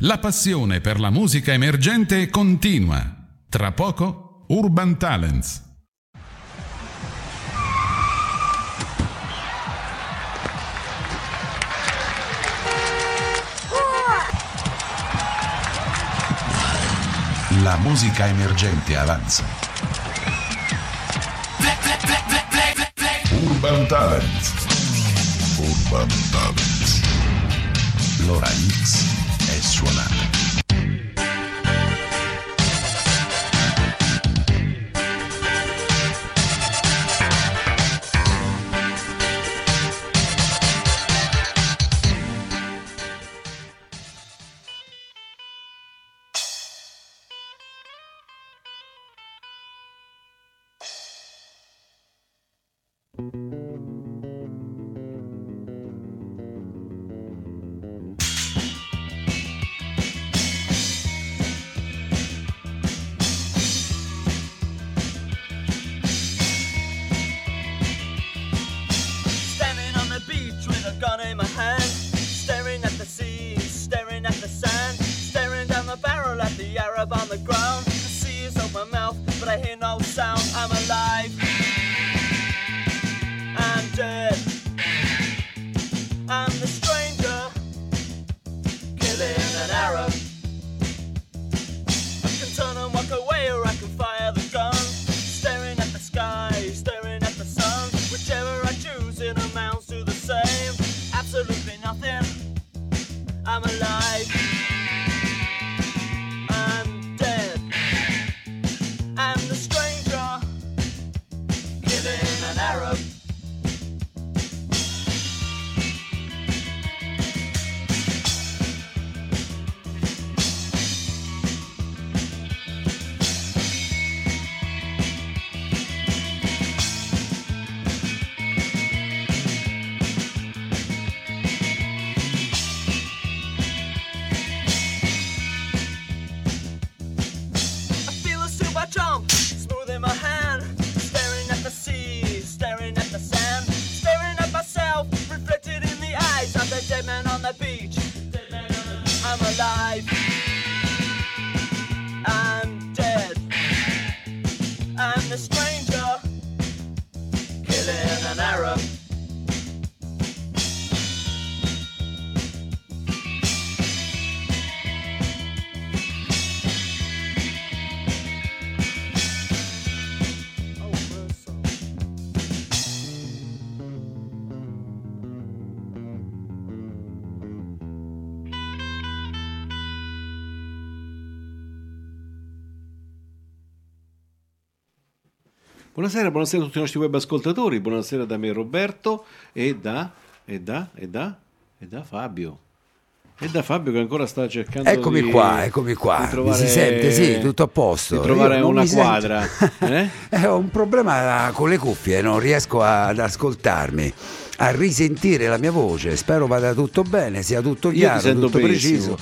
La passione per la musica emergente continua. Tra poco, Urban Talents. La musica emergente avanza. Urban Talents. Urban Talents. L'ora X è suonata. Buonasera, buonasera a tutti i nostri web ascoltatori, buonasera da me Roberto e da, e da, e da, e da Fabio. E da Fabio che ancora sta cercando Eccomi di, qua, eccomi qua. di Mi trovare- si sente? Sì, tutto a posto. Di trovare una quadra. eh? Eh, ho un problema con le cuffie, non riesco ad ascoltarmi, a risentire la mia voce. Spero vada tutto bene, sia tutto chiaro, tutto benissimo. preciso.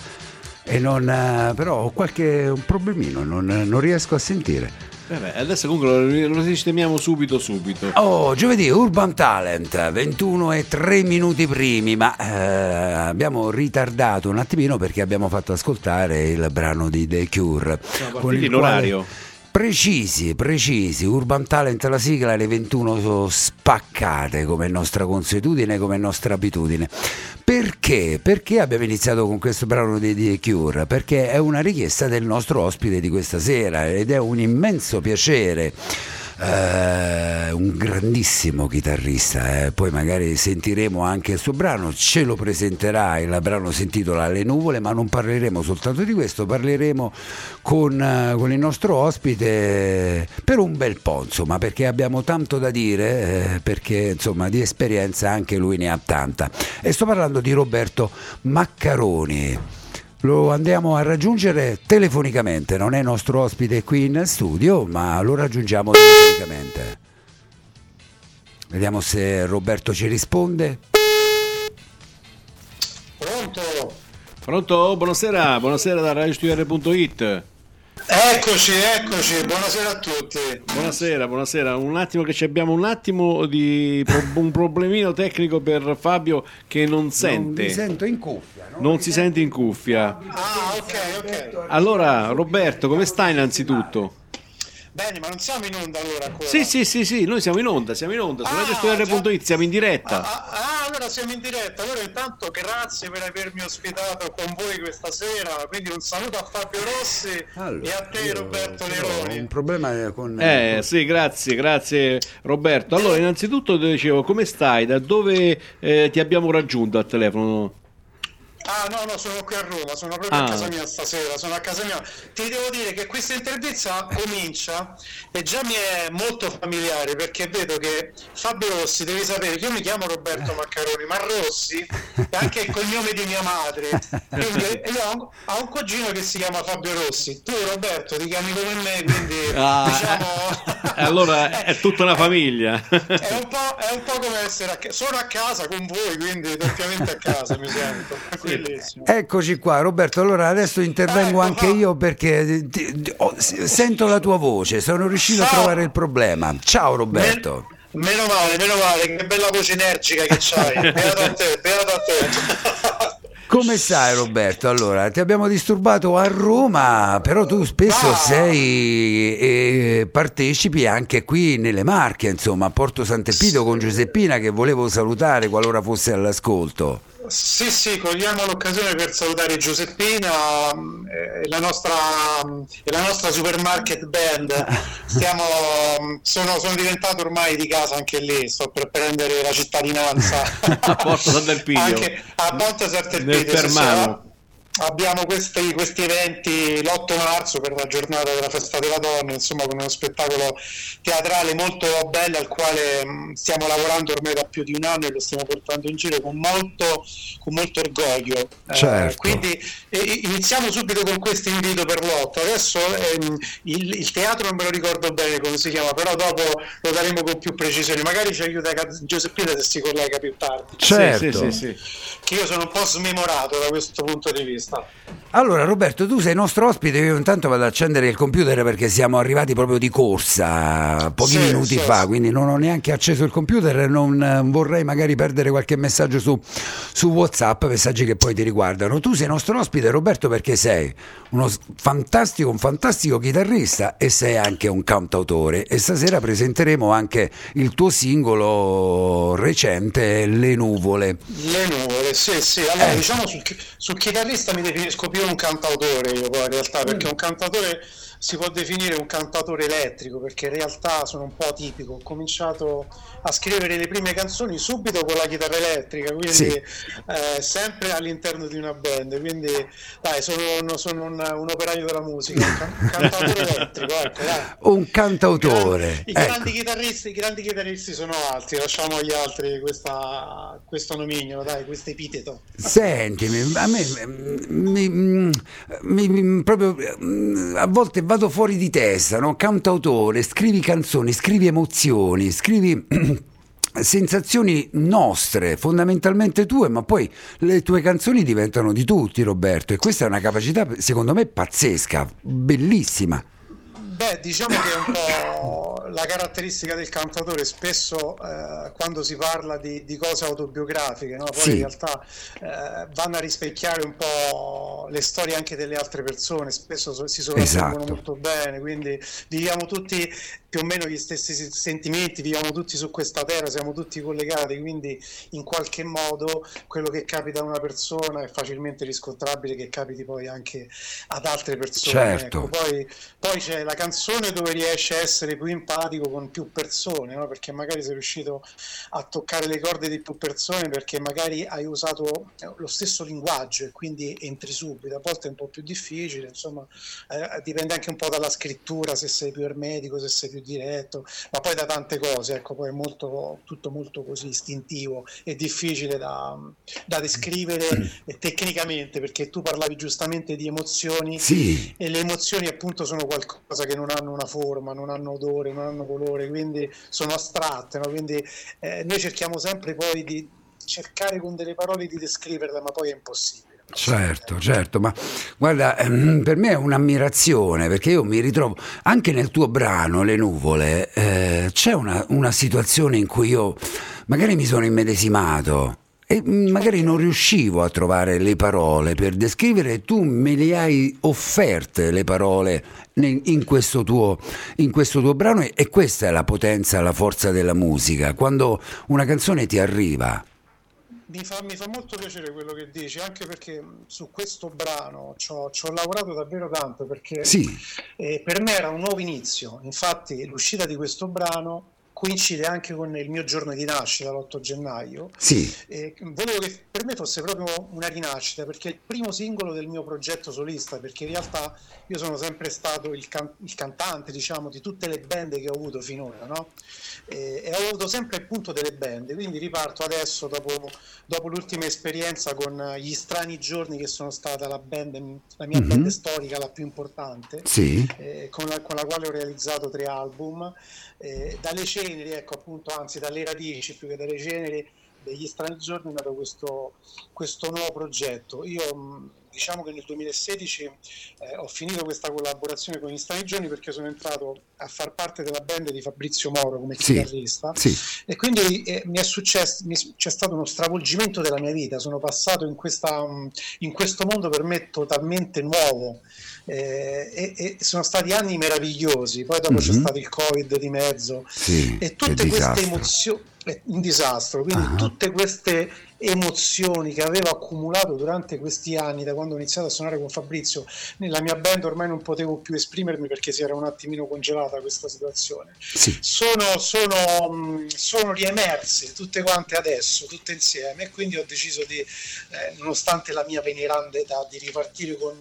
E non, eh, però ho qualche un problemino, non, non riesco a sentire. Vabbè, adesso comunque lo, lo sistemiamo subito subito. Oh, giovedì Urban Talent, 21 e 3 minuti primi, ma eh, abbiamo ritardato un attimino perché abbiamo fatto ascoltare il brano di The Cure. Siamo con il in quale- orario. Precisi, precisi, Urban Talent la sigla alle 21 spaccate come nostra consuetudine, come nostra abitudine. Perché? Perché abbiamo iniziato con questo brano di The Cure? Perché è una richiesta del nostro ospite di questa sera ed è un immenso piacere. Eh, un grandissimo chitarrista, eh. poi magari sentiremo anche il suo brano, ce lo presenterà, il brano si intitola Le nuvole, ma non parleremo soltanto di questo, parleremo con, eh, con il nostro ospite per un bel po', insomma, perché abbiamo tanto da dire, eh, perché insomma di esperienza anche lui ne ha tanta. E sto parlando di Roberto Maccaroni. Lo andiamo a raggiungere telefonicamente, non è nostro ospite qui in studio, ma lo raggiungiamo telefonicamente. Vediamo se Roberto ci risponde. Pronto? Pronto? Buonasera, buonasera da radiostudiare.it. Eccoci, eccoci, buonasera a tutti. Buonasera, buonasera. Un attimo che ci abbiamo un attimo di pro- un problemino tecnico per Fabio che non Non sente. mi sento in cuffia. no? Non si sente in cuffia. Ah, ok, ok. Allora, Roberto, come stai innanzitutto? Bene, ma non siamo in onda allora ancora? Sì, sì, sì, sì, noi siamo in onda, siamo in onda, su Ah, radiostudiare.it, siamo in diretta. Ah, ah, allora siamo in diretta. Allora intanto grazie per avermi ospitato con voi questa sera. Quindi un saluto a Fabio Rossi Allora, e a te io Roberto Neroni. un problema con... Eh, sì, grazie, grazie Roberto. Allora, innanzitutto ti dicevo, come stai? Da dove eh, ti abbiamo raggiunto al telefono? Ah no, no, sono qui a Roma, sono proprio Ah. a casa mia stasera, sono a casa mia. Ti devo dire che questa intervista comincia e già mi è molto familiare perché vedo che Fabio Rossi, devi sapere che io mi chiamo Roberto Maccaroni, ma Rossi è anche il cognome di mia madre. Quindi io ho un, ho un cugino che si chiama Fabio Rossi. Tu Roberto ti chiami come me, quindi Ah, diciamo... allora è tutta una famiglia. È un, po', è un po' come essere a casa. Sono a casa con voi, quindi doppiamente a casa mi sento. È bellissimo. Eccoci qua Roberto, allora adesso intervengo Ecco, anche fa- io perché ti- ti- oh, sento la tua voce, sono riuscito a Ciao. trovare il problema. Ciao Roberto. Men- meno male, meno male, che bella voce energica che c'hai. Beato a te, beato a te. Come stai Roberto? Allora, ti abbiamo disturbato a Roma, però tu spesso Ah. sei e partecipi anche qui nelle Marche, insomma, a Porto Sant'Epito con Giuseppina che volevo salutare qualora fosse all'ascolto. Sì, sì, cogliamo l'occasione per salutare Giuseppina mh, e la nostra, e la nostra supermarket band. Stiamo, sono, sono diventato ormai di casa anche lì, sto per prendere la cittadinanza. A Porto Sant'Elpidio. Anche a Porto Nel Sant'Elpidio. sì, Permano. Abbiamo questi, questi eventi l'8 marzo per la giornata della festa della donna, insomma con uno spettacolo teatrale molto bello al quale mh, stiamo lavorando ormai da più di un anno e lo stiamo portando in giro con molto, con molto orgoglio. Eh, Certo. quindi eh, iniziamo subito con questo invito per l'8. Adesso ehm, il, il teatro non me lo ricordo bene come si chiama, però dopo lo daremo con più precisione. Magari ci aiuta Giuseppina se si collega più tardi. Certo. Sì, sì, sì, sì. Che io sono un po' smemorato da questo punto di vista. Allora Roberto, tu sei nostro ospite, io intanto vado ad accendere il computer perché siamo arrivati proprio di corsa pochi Sì, minuti sì, fa, sì. quindi non ho neanche acceso il computer e non eh, vorrei magari perdere qualche messaggio su, su WhatsApp, messaggi che poi ti riguardano. Tu sei nostro ospite Roberto perché sei uno fantastico, un fantastico chitarrista e sei anche un cantautore e stasera presenteremo anche il tuo singolo recente Le nuvole. Le nuvole, sì, sì. Allora, Eh. diciamo sul, sul chitarrista mi definisco più un cantautore io poi in realtà, perché un cantautore si può definire un cantautore elettrico, perché in realtà sono un po' atipico. Ho cominciato a scrivere le prime canzoni subito con la chitarra elettrica, quindi Sì. eh, sempre all'interno di una band. Quindi dai, sono, un, sono un, un operaio della musica, un, can- un cantautore elettrico, ecco. Un cantautore. I ecco. grandi, chitarristi, i grandi chitarristi sono altri, lasciamo agli altri questa, questo nomignolo, dai, questo epiteto. Sentimi, a me mi, mi- mi- proprio a volte vado fuori di testa, no? Cantautore, scrivi canzoni, scrivi emozioni, scrivi sensazioni nostre, fondamentalmente tue, ma poi le tue canzoni diventano di tutti, Roberto, e questa è una capacità secondo me pazzesca, bellissima. Beh, diciamo che è un po' la caratteristica del cantatore, spesso eh, quando si parla di, di cose autobiografiche, no? poi Sì. in realtà eh, vanno a rispecchiare un po' le storie anche delle altre persone, spesso so- si sovrappongono Esatto. molto bene, quindi viviamo tutti più o meno gli stessi si- sentimenti, viviamo tutti su questa terra, siamo tutti collegati, quindi in qualche modo quello che capita a una persona è facilmente riscontrabile che capiti poi anche ad altre persone. Certo. ecco. Poi, poi c'è la canzone dove riesci a essere più empatico con più persone, no? perché magari sei riuscito a toccare le corde di più persone perché magari hai usato eh, lo stesso linguaggio e quindi entri subito. A volte è un po' più difficile, insomma, eh, dipende anche un po' dalla scrittura, se sei più ermetico, se sei più diretto, ma poi da tante cose, ecco, poi è molto, tutto molto così istintivo e difficile da, da descrivere eh, tecnicamente, perché tu parlavi giustamente di emozioni Sì, e le emozioni appunto sono qualcosa che non hanno una forma, non hanno odore, non hanno colore, quindi sono astratte, no? quindi eh, noi cerchiamo sempre poi di cercare con delle parole di descriverle, ma poi è impossibile. Certo, certo, ma guarda, ehm, per me è un'ammirazione perché io mi ritrovo anche nel tuo brano, Le nuvole, eh, c'è una, una situazione in cui io magari mi sono immedesimato e magari non riuscivo a trovare le parole per descrivere tu me le hai offerte le parole in questo tuo, in questo tuo brano e questa è la potenza, la forza della musica, quando una canzone ti arriva. Mi fa, mi fa molto piacere quello che dici, anche perché su questo brano ci ho, ci ho lavorato davvero tanto, perché Sì, eh, per me era un nuovo inizio. Infatti l'uscita di questo brano coincide anche con il mio giorno di nascita, l'8 gennaio. sì, E volevo che per me fosse proprio una rinascita perché è il primo singolo del mio progetto solista perché in realtà io sono sempre stato il, can- il cantante diciamo di tutte le band che ho avuto finora no? E, e ho avuto sempre il punto delle band quindi riparto adesso dopo, dopo l'ultima esperienza con gli strani giorni che sono stata la band la mia Mhm. band storica la più importante sì, eh, con, la, con la quale ho realizzato tre album. Eh, dalle ceneri, ecco appunto, anzi dalle radici più che dalle ceneri degli strani giorni è nato questo, questo nuovo progetto. Io diciamo che nel 2016 eh, ho finito questa collaborazione con gli strani giorni perché sono entrato a far parte della band di Fabrizio Moro come Sì. chitarrista sì, e quindi eh, mi è successo, mi- c'è stato uno stravolgimento della mia vita, sono passato in, questa, in questo mondo per me totalmente nuovo eh, e, e sono stati anni meravigliosi, poi dopo c'è Mhm. stato il Covid di mezzo sì, e tutte queste disastro. emozioni, un disastro, quindi Ah. tutte queste emozioni che avevo accumulato durante questi anni, da quando ho iniziato a suonare con Fabrizio, nella mia band ormai non potevo più esprimermi perché si era un attimino congelata questa situazione. Sì, sono, sono, sono riemerse tutte quante adesso, tutte insieme, e quindi ho deciso di, eh, nonostante la mia veneranda età, di ripartire con,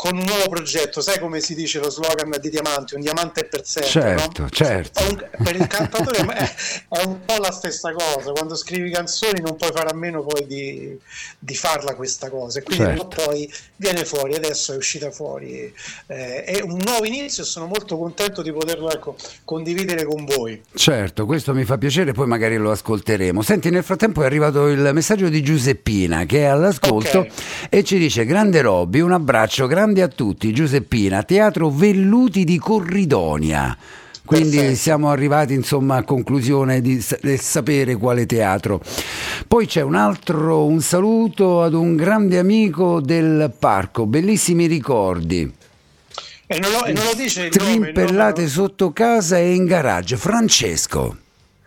con un nuovo progetto. Sai come si dice lo slogan di Diamanti? Un diamante è per sempre. certo, no? certo. È un- per il cantatore è, è un po' la stessa cosa, quando scrivi canzoni non puoi fare a meno poi di, di farla questa cosa, e quindi Certo. poi viene fuori, adesso è uscita fuori, eh, è un nuovo inizio e sono molto contento di poterlo ecco, condividere con voi. Certo, questo mi fa piacere, poi magari lo ascolteremo. Senti, nel frattempo è arrivato il messaggio di Giuseppina che è all'ascolto Ok. e ci dice: Grande Robby, un abbraccio grande a tutti. Giuseppina, teatro Velluti di Corridonia. Quindi Perfetto. siamo arrivati insomma a conclusione di, del sapere quale teatro. Poi c'è un altro, un saluto ad un grande amico del parco, bellissimi ricordi. E non lo, e non lo dice il nome, nome, Trimpellate no? sotto casa e in garage. Francesco.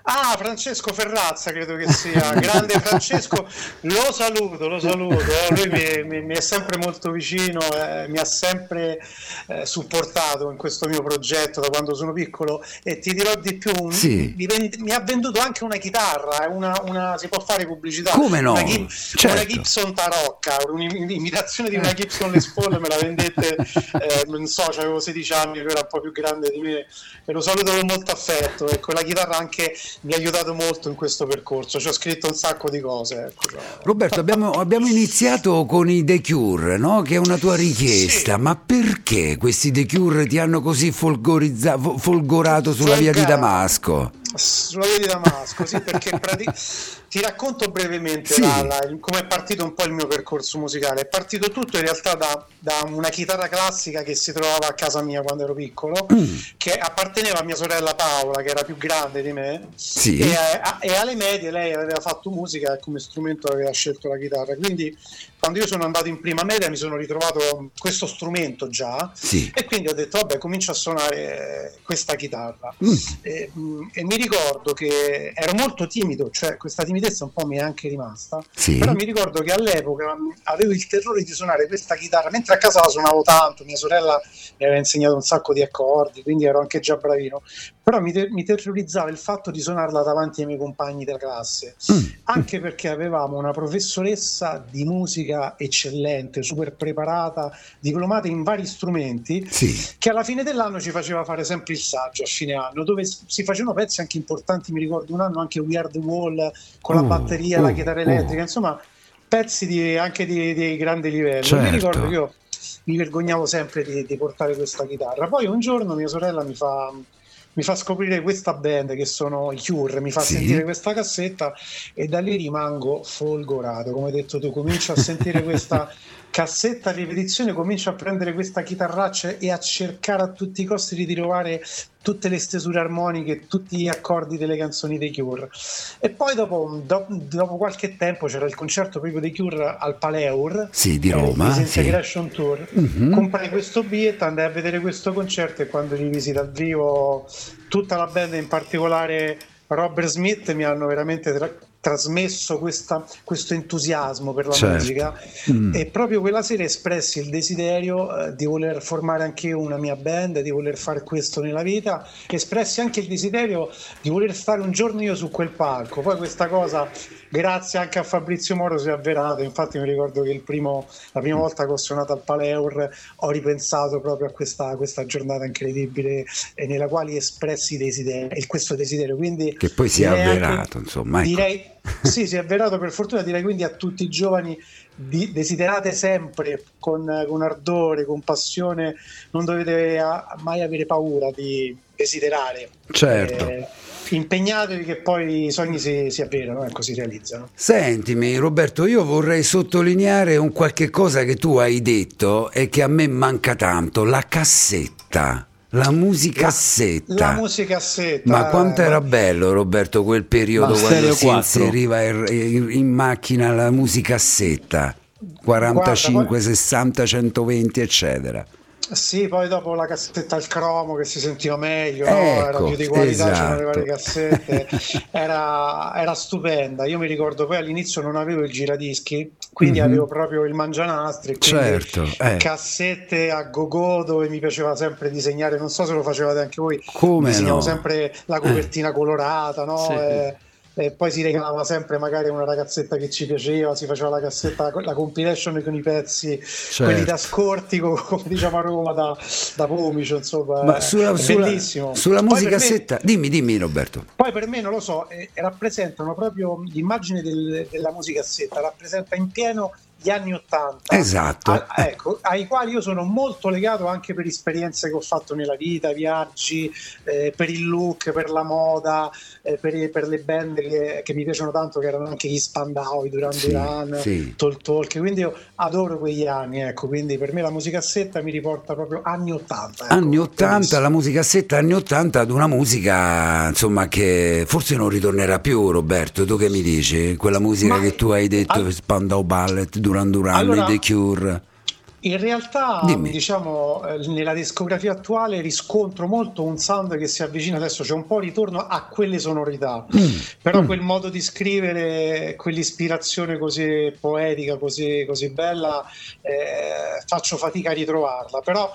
Ah, Francesco Ferrazza credo che sia, grande Francesco, lo saluto, lo saluto, lui mi, mi- mi è sempre molto vicino, eh, mi ha sempre eh, supportato in questo mio progetto da quando sono piccolo e ti dirò di più, Sì. mi, vend- mi ha venduto anche una chitarra, eh, una, una- si può fare pubblicità, Come no? una, Gib- Certo. una Gibson Tarocca, un'imitazione di una Gibson Les Paul, me la vendette, eh, non so, avevo 16 anni, lui era un po' più grande di me e lo saluto con molto affetto, ecco, la chitarra anche mi ha aiutato molto in questo percorso, ci ho scritto un sacco di cose. Ecco. Roberto, abbiamo, abbiamo iniziato con i The Cure, no? che è una tua richiesta, Sì. ma perché questi The Cure ti hanno così folgorizza- fo- folgorato sulla via di Folgato. Damasco? Sulla via di Damasco, sì, perché prati- ti racconto brevemente Sì. come è partito un po' il mio percorso musicale. È partito tutto in realtà da, da una chitarra classica che si trovava a casa mia quando ero piccolo, Mm. che apparteneva a mia sorella Paola, che era più grande di me. Sì. E, a- e alle medie lei aveva fatto musica e come strumento aveva scelto la chitarra. Quindi quando io sono andato in prima media mi sono ritrovato questo strumento già Sì. e quindi ho detto vabbè comincio a suonare questa chitarra. Mm. E, mh, e mi ricordo che ero molto timido, cioè questa timidezza un po' mi è anche rimasta, Sì. però mi ricordo che all'epoca avevo il terrore di suonare questa chitarra, mentre a casa la suonavo tanto, mia sorella mi aveva insegnato un sacco di accordi, quindi ero anche già bravino, però mi, ter- mi terrorizzava il fatto di suonarla davanti ai miei compagni della classe, Mm. anche perché avevamo una professoressa di musica eccellente, super preparata, diplomata in vari strumenti, Sì. che alla fine dell'anno ci faceva fare sempre il saggio a fine anno, dove si facevano pezzi anche importanti, mi ricordo un anno anche We Are The Wall con la Oh, batteria, la oh, chitarra elettrica, insomma pezzi di- anche di, di grande livello. Certo. Mi ricordo che io mi vergognavo sempre di, di portare questa chitarra. Poi un giorno mia sorella mi fa mi fa scoprire questa band che sono i Cure, mi fa Sì. sentire questa cassetta e da lì rimango folgorato, come hai detto tu, comincio a sentire questa cassetta a ripetizione, comincio a prendere questa chitarraccia e a cercare a tutti i costi di ritrovare tutte le stesure armoniche, tutti gli accordi delle canzoni dei Cure. E poi dopo, do- dopo qualche tempo c'era il concerto proprio dei Cure al Paleur Sì, di eh, Roma, sì. Disintegration Tour. Mhm. Comprai questo biglietto, andai a vedere questo concerto e quando li visi dal vivo tutta la band, in particolare Robert Smith, mi hanno veramente tra- trasmesso questa- questo entusiasmo per la Certo. musica Mm. e proprio quella sera espressi il desiderio eh, di voler formare anche io una mia band, di voler fare questo nella vita, espressi anche il desiderio di voler stare un giorno io su quel palco. Poi questa cosa, grazie anche a Fabrizio Moro, si è avverato. Infatti mi ricordo che il primo- la prima volta che ho suonato al Paleur ho ripensato proprio a questa, questa giornata incredibile e nella quale espressi desideri, questo desiderio. Quindi Che poi si è direi anche- avverato, insomma. ecco. Direi, sì, si è avverato per fortuna, direi quindi a tutti i giovani di- desiderate sempre con, con ardore, con passione, non dovete a- mai avere paura di desiderare. Certo. Eh, impegnatevi che poi i sogni si, si avverano, ecco, si realizzano. Sentimi Roberto, io vorrei sottolineare un qualche cosa che tu hai detto e che a me manca tanto, la cassetta, la musicassetta. La musicassetta. Ma quanto eh, era bello Roberto quel periodo Ma quando si 4. inseriva in, in- in macchina la musicassetta 45, Guarda, 60, 120 eccetera. Sì, poi dopo la cassetta al cromo che si sentiva meglio, no? Ecco, era più di qualità, c'erano le esatto. varie cassette, era, era stupenda. Io mi ricordo poi all'inizio non avevo il giradischi, quindi Mhm. avevo proprio il mangianastri, quindi Certo, eh. cassette a go-go dove mi piaceva sempre disegnare, non so se lo facevate anche voi, Come disegnavo no? sempre la copertina colorata, no? Sì. E- e poi si regalava sempre magari una ragazzetta che ci piaceva, si faceva la cassetta, la compilation con i pezzi, quelli da scortico, come diciamo a Roma, da, da pomicio, insomma, Ma sulla, sulla, bellissimo. sulla per me- musicassetta, dimmi, dimmi Roberto. poi per me, non lo so, eh, rappresentano proprio l'immagine del- della musicassetta, rappresenta in pieno gli anni Ottanta. Esatto. A- ecco, ai quali io sono molto legato anche per esperienze che ho fatto nella vita, viaggi, eh, per il look, per la moda, eh, per, per le band che, che mi piacciono tanto, che erano anche gli Spandau, i Duran Sì, Duran, sì. Tol Talk, quindi io adoro quegli anni, ecco, quindi per me la musicassetta mi riporta proprio anni 80. ecco, Anni 80, bellissimo. la musicassetta anni 80 ad una musica insomma che forse non ritornerà più Roberto, tu che mi dici? Quella musica Ma- che tu hai detto, Al- Spandau Ballet, Duran Duran, Allora- The Cure. In realtà, Dimmi. diciamo, eh, nella discografia attuale riscontro molto un sound che si avvicina adesso, c'è un po' ritorno a quelle sonorità, Mm. però quel modo di scrivere, quell'ispirazione così poetica, così, così bella, eh, faccio fatica a ritrovarla, però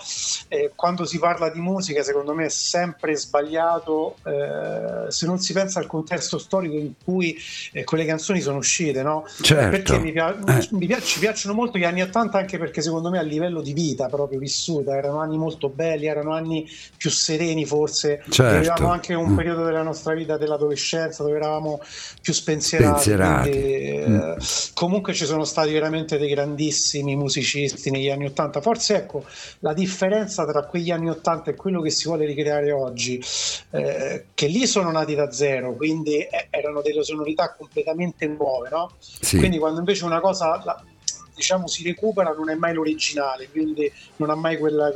eh, quando si parla di musica secondo me è sempre sbagliato eh, se non si pensa al contesto storico in cui eh, quelle canzoni sono uscite, no? Certo. Perché mi pia- Eh. mi pia- ci piacciono molto gli anni 80 anche perché secondo me a livello di vita proprio vissuta erano anni molto belli, erano anni più sereni forse, Certo. vivevamo anche un Mm. periodo della nostra vita dell'adolescenza dove eravamo più spensierati, Spensierati. quindi, eh, Mm. comunque ci sono stati veramente dei grandissimi musicisti negli anni 80, forse ecco la differenza tra quegli anni 80 e quello che si vuole ricreare oggi, eh, che lì sono nati da zero, quindi eh, erano delle sonorità completamente nuove, no? Sì. Quindi quando invece una cosa la- diciamo si recupera non è mai l'originale, quindi non ha mai quella,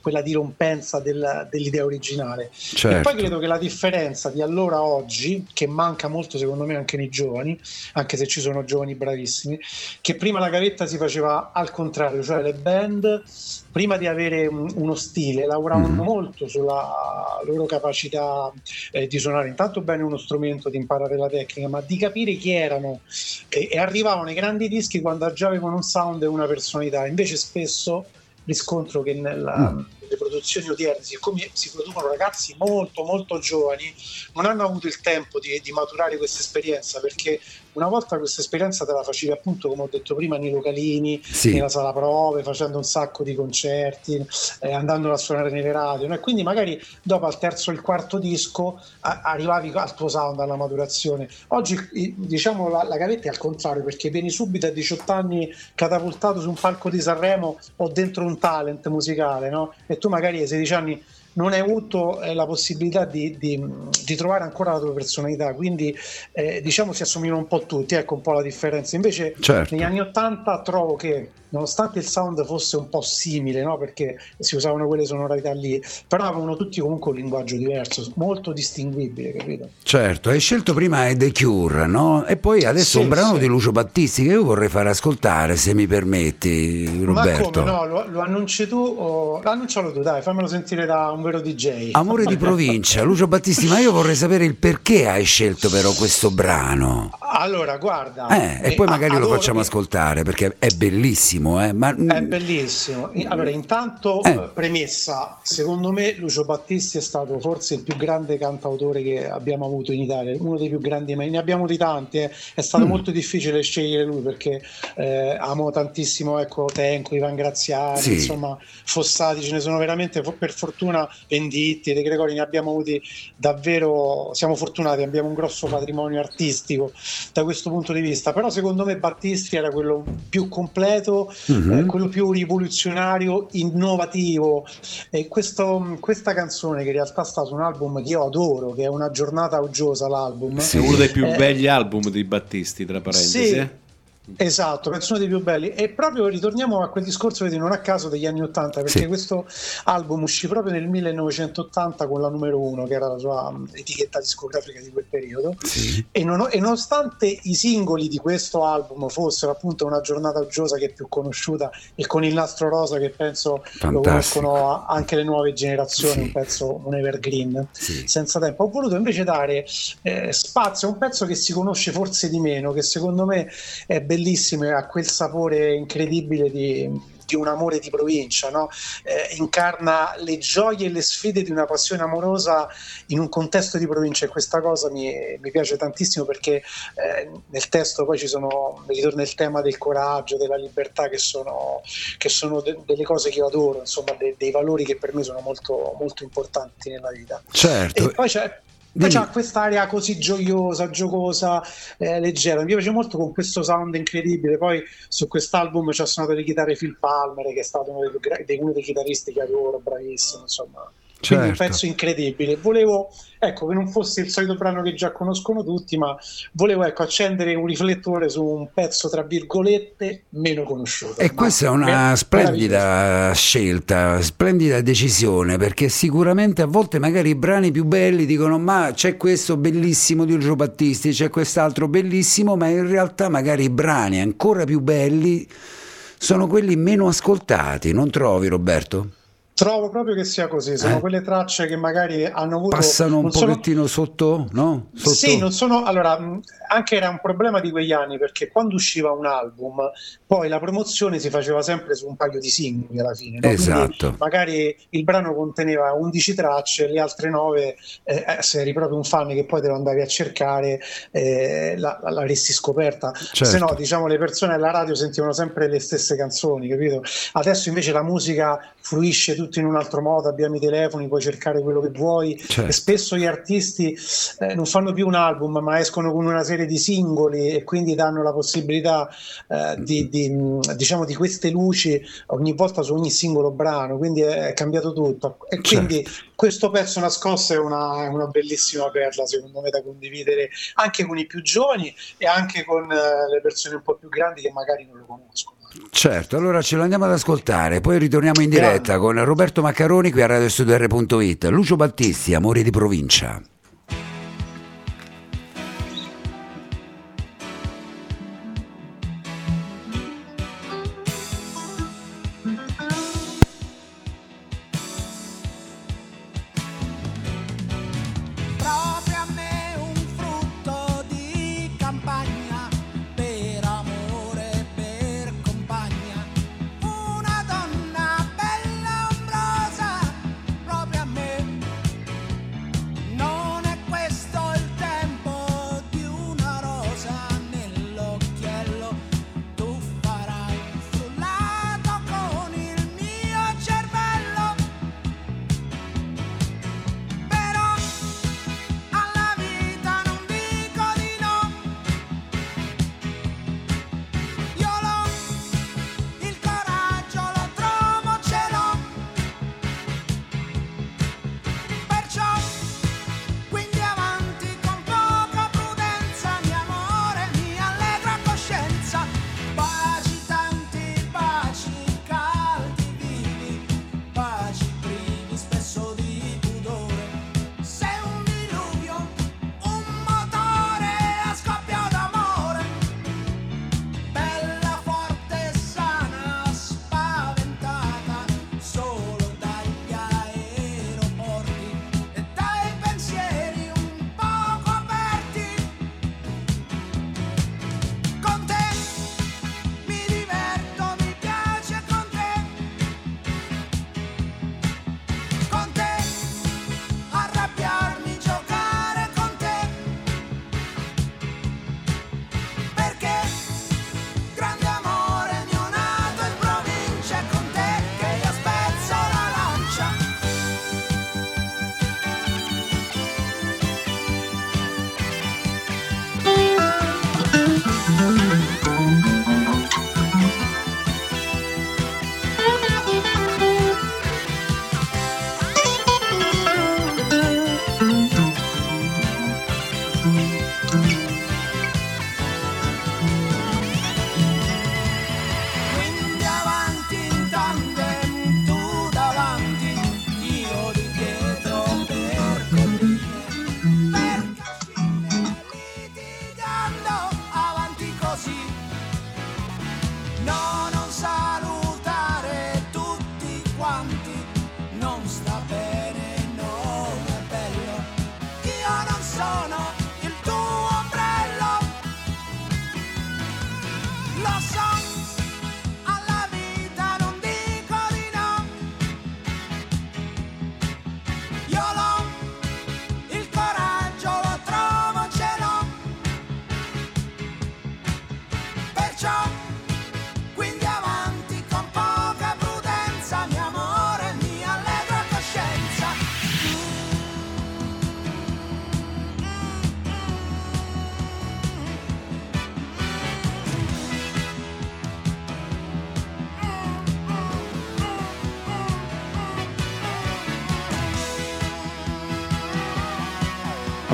quella dirompenza della- dell'idea originale. E certo. poi credo che la differenza di allora a oggi, che manca molto secondo me anche nei giovani, anche se ci sono giovani bravissimi, che prima la gavetta si faceva al contrario, cioè le band prima di avere un- uno stile lavoravano Mhm. molto sulla loro capacità eh, di suonare intanto bene uno strumento, di imparare la tecnica, ma di capire chi erano e, e arrivavano i grandi dischi quando già avevano un sound e una personalità. Invece spesso riscontro che nella- Mm. Nelle produzioni odierne, siccome si producono ragazzi molto molto giovani, non hanno avuto il tempo di, di maturare questa esperienza perché una volta questa esperienza te la facevi appunto come ho detto prima nei localini, Sì. nella sala prove, facendo un sacco di concerti, eh, andando a suonare nelle radio no? e quindi magari dopo al terzo o il quarto disco a- arrivavi al tuo sound, alla maturazione. Oggi diciamo la, la gavetta è al contrario perché vieni subito a 18 anni catapultato su un palco di Sanremo o dentro un talent musicale no? e tu magari ai 16 anni non hai avuto eh, la possibilità di, di, di, trovare ancora la tua personalità, quindi eh, diciamo si assomigliano un po' tutti, ecco un po' la differenza. Invece Certo. negli anni 80 trovo che nonostante il sound fosse un po' simile, no? perché si usavano quelle sonorità lì, però avevano tutti comunque un linguaggio diverso, molto distinguibile, capito? Certo, hai scelto prima The Cure, no? E poi adesso Sì, un brano sì. di Lucio Battisti che io vorrei far ascoltare, se mi permetti, Roberto. Ma come no? Lo, lo annunci tu o... Annuncialo tu, dai, fammelo sentire da un vero DJ. Amore di provincia, Lucio Battisti, ma io vorrei sapere il perché hai scelto però questo brano. Allora, guarda. Eh, e poi magari lo adoro- facciamo ascoltare perché è bellissimo, eh? Ma È bellissimo. Allora, intanto, Eh. eh, premessa, secondo me Lucio Battisti è stato forse il più grande cantautore che abbiamo avuto in Italia, uno dei più grandi, ma ne abbiamo di tanti. eh. È stato Mm. molto difficile scegliere lui perché eh, amo tantissimo ecco, Tenco, Ivan Graziani, Sì. insomma, Fossati, ce ne sono veramente, per fortuna, Venditti, De Gregori, ne abbiamo avuti davvero, siamo fortunati, abbiamo un grosso patrimonio artistico da questo punto di vista, però secondo me Battisti era quello più completo, Mhm. eh, quello più rivoluzionario, innovativo. E questo- questa canzone, che in realtà sta su un album che io adoro, che è Una giornata uggiosa, l'album. Sì. È uno dei più Eh, belli album di Battisti, tra parentesi. Sì. Esatto, penso uno dei più belli. E proprio ritorniamo a quel discorso, vedi, non a caso degli anni 80, perché Sì. questo album uscì proprio nel 1980 con la numero uno, che era la sua mm, etichetta discografica di quel periodo. Sì. E, non- e nonostante i singoli di questo album fossero appunto una giornata uggiosa che è più conosciuta e con il nastro rosa che penso lo Fantastico. conoscono a- anche le nuove generazioni, Sì. un pezzo, un evergreen senza tempo. Ho voluto invece dare eh, spazio a un pezzo che si conosce forse di meno, che secondo me è bellissimo e ha quel sapore incredibile di, di un amore di provincia, no? Eh, incarna le gioie e le sfide di una passione amorosa in un contesto di provincia e questa cosa mi, mi piace tantissimo perché eh, nel testo poi ci sono, mi ritorna il tema del coraggio, della libertà che sono, che sono de- delle cose che io adoro, insomma de- dei valori che per me sono molto, molto importanti nella vita. Certo. E poi c'è, poi c'ha quest'area così gioiosa, giocosa, eh, leggera. Mi piace molto con questo sound incredibile. Poi su quest'album ci ha suonato le chitarre Phil Palmer, che è stato uno dei- uno dei chitarristi che adoro, bravissimo. Insomma, quindi un Certo. pezzo incredibile. Volevo, ecco, che non fosse il solito brano che già conoscono tutti, ma volevo ecco, accendere un riflettore su un pezzo tra virgolette meno conosciuto. E questa è una splendida scelta, splendida decisione, perché sicuramente a volte magari i brani più belli dicono ma c'è questo bellissimo di Lucio Battisti, c'è quest'altro bellissimo, ma in realtà magari i brani ancora più belli sono quelli meno ascoltati, non trovi Roberto? Trovo proprio che sia così. Sono Eh. quelle tracce che magari hanno avuto. Passano un non sono- pochettino sotto, no? Sotto- Sì, non sono. Allora, anche era un problema di quegli anni perché quando usciva un album, poi la promozione si faceva sempre su un paio di singoli alla fine. no? Quindi Esatto. magari il brano conteneva 11 tracce, le altre 9, eh, eh, se eri proprio un fan che poi te lo andavi a cercare, eh, la- la- l'avresti scoperta. Certo. Se no, diciamo, le persone alla radio sentivano sempre le stesse canzoni, capito? Adesso invece la musica fluisce tutto in un altro modo, abbiamo i telefoni, puoi cercare quello che vuoi Certo. spesso gli artisti eh, non fanno più un album, ma escono con una serie di singoli e quindi danno la possibilità eh, di, di, diciamo, di queste luci ogni volta su ogni singolo brano, quindi è, cambiato tutto. E quindi questo pezzo nascosto è una, è una bellissima perla, secondo me, da condividere anche con i più giovani e anche con eh, le persone un po' più grandi che magari non lo conoscono. Certo, allora ce lo andiamo ad ascoltare, poi ritorniamo in diretta con Roberto Maccaroni qui a radiostudio.it. Lucio Battisti, Amori di provincia.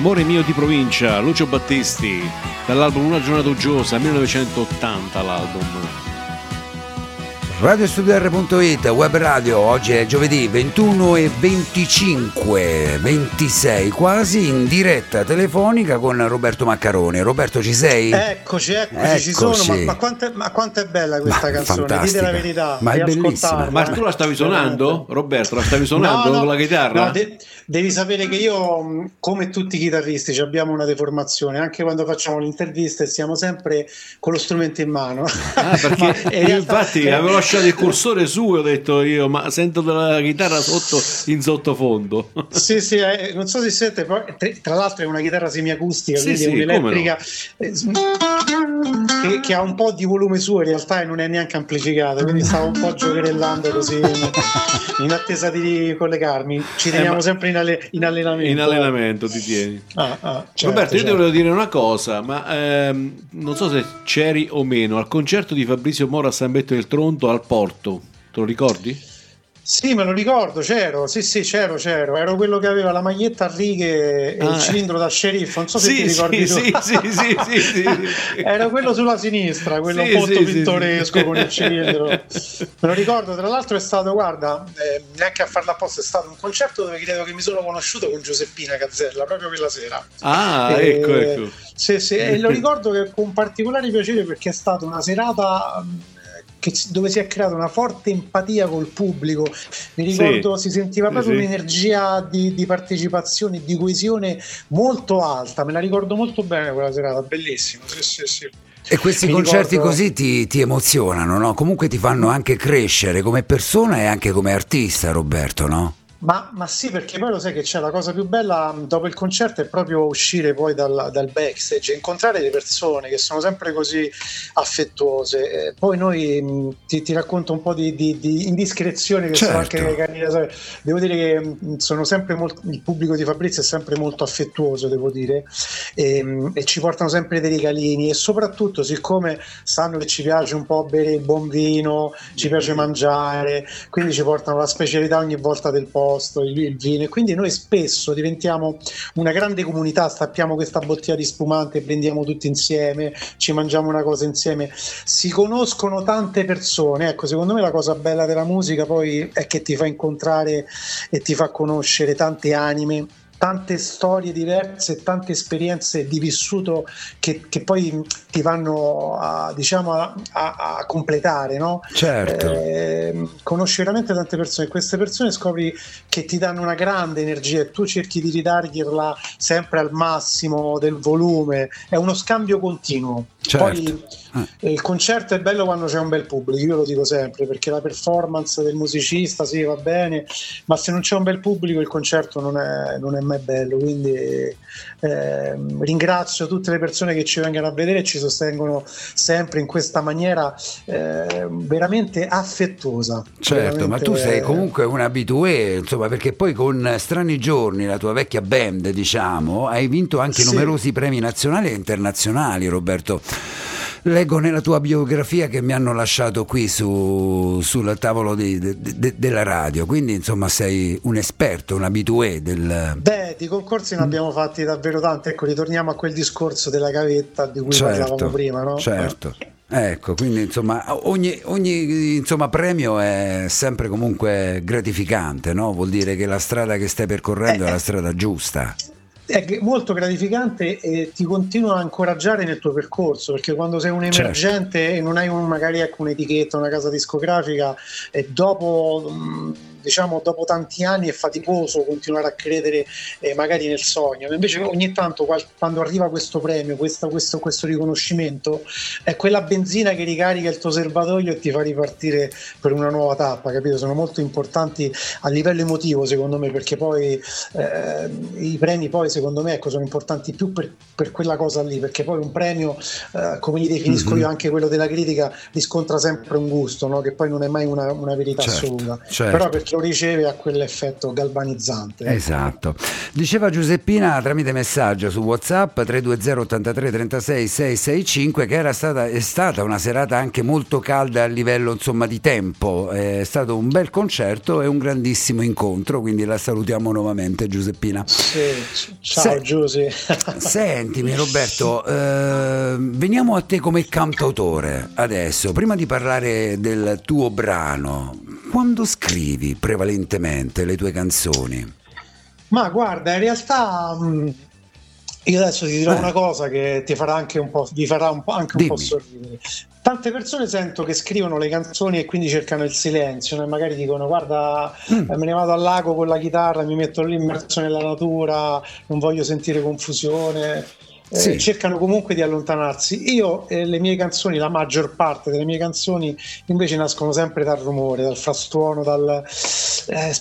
Amore mio di provincia, Lucio Battisti, dall'album Una giornata uggiosa, 1980 l'album. Radiostudio.it, web radio, oggi è giovedì 21 e 25, 26 quasi in diretta telefonica con Roberto Maccaroni. Roberto ci sei? Eccoci, eccoci, ci sono. Ma, Eccoci. ma quanto, è, ma quanto è bella questa Ma canzone? Dite fantastica. la verità. Ma è bellissima. Ma tu la stavi suonando? Roberto, la stavi suonando No, no, con la chitarra? no, de- devi sapere che io, mh, come tutti i chitarristi, ci abbiamo una deformazione. Anche quando facciamo le interviste, stiamo sempre con lo strumento in mano. Ah, perché Ma in realtà- infatti avevo lasciato il cursore su ho detto io, ma sento la chitarra sotto in sottofondo. Sì, sì, eh, non so se siete, poi, tra- l'altro è una chitarra semiacustica, Sì, quindi sì, è un'elettrica eh, che, che ha un po' di volume suo in realtà e non è neanche amplificata, quindi stavo un po' giocherellando così in, attesa di collegarmi. Ci teniamo ma- sempre in, alle- in allenamento. In allenamento ti tieni. Ah, ah, certo, Roberto, io ti certo. volevo dire una cosa, ma ehm, non so se c'eri o meno al concerto di Fabrizio Moro a San Betto del Tronto al Porto. Te lo ricordi? Sì, me lo ricordo, c'ero, sì, sì, c'ero, c'ero. Ero quello che aveva la maglietta a righe e Ah. il cilindro da sceriffo, non so se Sì, ti ricordi sì, tu. sì, sì, sì, sì, sì. Era quello sulla sinistra, quello Sì, molto pittoresco con il cilindro. Me lo ricordo, tra l'altro è stato, guarda, eh, neanche a farla apposta, è stato un concerto dove credo che mi sono conosciuto con Giuseppina Gazzella, proprio quella sera. Ah, Eh, ecco, ecco. Sì, sì, e lo ricordo che con particolare piacere perché è stata una serata che dove si è creata una forte empatia col pubblico. Mi ricordo si sentiva Sì, proprio sì. un'energia di, di partecipazione, di coesione molto alta. Me la ricordo molto bene quella serata, bellissima. Sì, sì, sì. E questi Mi concerti ricordo- così ti, ti emozionano, no? Comunque ti fanno anche crescere come persona e anche come artista, Roberto, no? Ma, ma sì, perché poi lo sai che c'è la cosa più bella mh, dopo il concerto è proprio uscire poi dal, dal backstage, incontrare le persone che sono sempre così affettuose. Eh, poi noi mh, ti, ti racconto un po' di, di- di indiscrezioni che sono Certo. anche carine. sai. Devo dire che mh, sono sempre molto, il pubblico di Fabrizio è sempre molto affettuoso, devo dire, e, mh, e ci portano sempre dei regalini e soprattutto siccome sanno che ci piace un po' bere il buon vino, ci piace mangiare, quindi ci portano la specialità ogni volta del posto, il, il vino e quindi noi spesso diventiamo una grande comunità, stappiamo questa bottiglia di spumante, prendiamo tutti insieme, ci mangiamo una cosa insieme, si conoscono tante persone, ecco secondo me la cosa bella della musica poi è che ti fa incontrare e ti fa conoscere tante anime tante storie diverse, tante esperienze di vissuto che, che poi ti vanno a, diciamo, a, a- a completare, no? Certo. Eh, conosci veramente tante persone queste persone scopri che ti danno una grande energia e tu cerchi di ridargliela sempre al massimo del volume, è uno scambio continuo. Certo. Poi eh, il concerto è bello quando c'è un bel pubblico, io lo dico sempre, perché la performance del musicista sì va bene, ma se non c'è un bel pubblico il concerto non è, non è mai bello. Quindi ehm, ringrazio tutte le persone che ci vengono a vedere e ci sostengono sempre in questa maniera ehm, veramente affettuosa. Certo, ma tu Veramente, sei eh, comunque un abitué, insomma, perché poi con Strani Giorni, la tua vecchia band, diciamo, hai vinto anche Sì. numerosi premi nazionali e internazionali, Roberto. Leggo nella tua biografia che mi hanno lasciato qui su, sul tavolo di- de- de- della radio, quindi insomma sei un esperto, un abitué del... Beh, di concorsi ne abbiamo fatti davvero tanti. Ecco, ritorniamo a quel discorso della gavetta di cui parlavamo prima, no? certo. Ecco, quindi insomma ogni, ogni, insomma, premio è sempre comunque gratificante, no? Vuol dire che la strada che stai percorrendo Eh, è la strada giusta. È molto gratificante e ti continua a incoraggiare nel tuo percorso perché quando sei un Certo. emergente e non hai un- magari ecco, un'etichetta, una casa discografica e dopo mh, diciamo dopo tanti anni è faticoso continuare a credere eh, magari nel sogno invece ogni tanto quando arriva questo premio questo, questo, questo riconoscimento è quella benzina che ricarica il tuo serbatoio e ti fa ripartire per una nuova tappa capito? sono molto importanti a livello emotivo secondo me perché poi eh, i premi poi secondo me ecco, sono importanti più per, per quella cosa lì perché poi un premio eh, come li definisco Mhm. io anche quello della critica riscontra sempre un gusto no? che poi non è mai una, una verità Certo, assoluta certo. però perché lo riceve ha quell'effetto galvanizzante. Esatto. Diceva Giuseppina tramite messaggio su WhatsApp 320 83 36 665 che era stata, è stata una serata anche molto calda a livello insomma, di tempo. È stato un bel concerto e un grandissimo incontro, quindi la salutiamo nuovamente Giuseppina. Sì, ciao Se- Giusy. Sentimi Roberto, eh, veniamo a te come cantautore adesso, prima di parlare del tuo brano, quando scrivi prevalentemente le tue canzoni? Ma guarda, in realtà mh, io adesso ti dirò Eh. una cosa che ti farà anche un po', farà un po', anche un po' sorridere. Tante persone sento che scrivono le canzoni e quindi cercano il silenzio, e magari dicono guarda Mm. eh, me ne vado al lago con la chitarra, mi metto lì immerso nella natura, non voglio sentire confusione. Eh, Sì. cercano comunque di allontanarsi. Io eh, le mie canzoni, la maggior parte delle mie canzoni invece nascono sempre dal rumore, dal frastuono, dal... eh,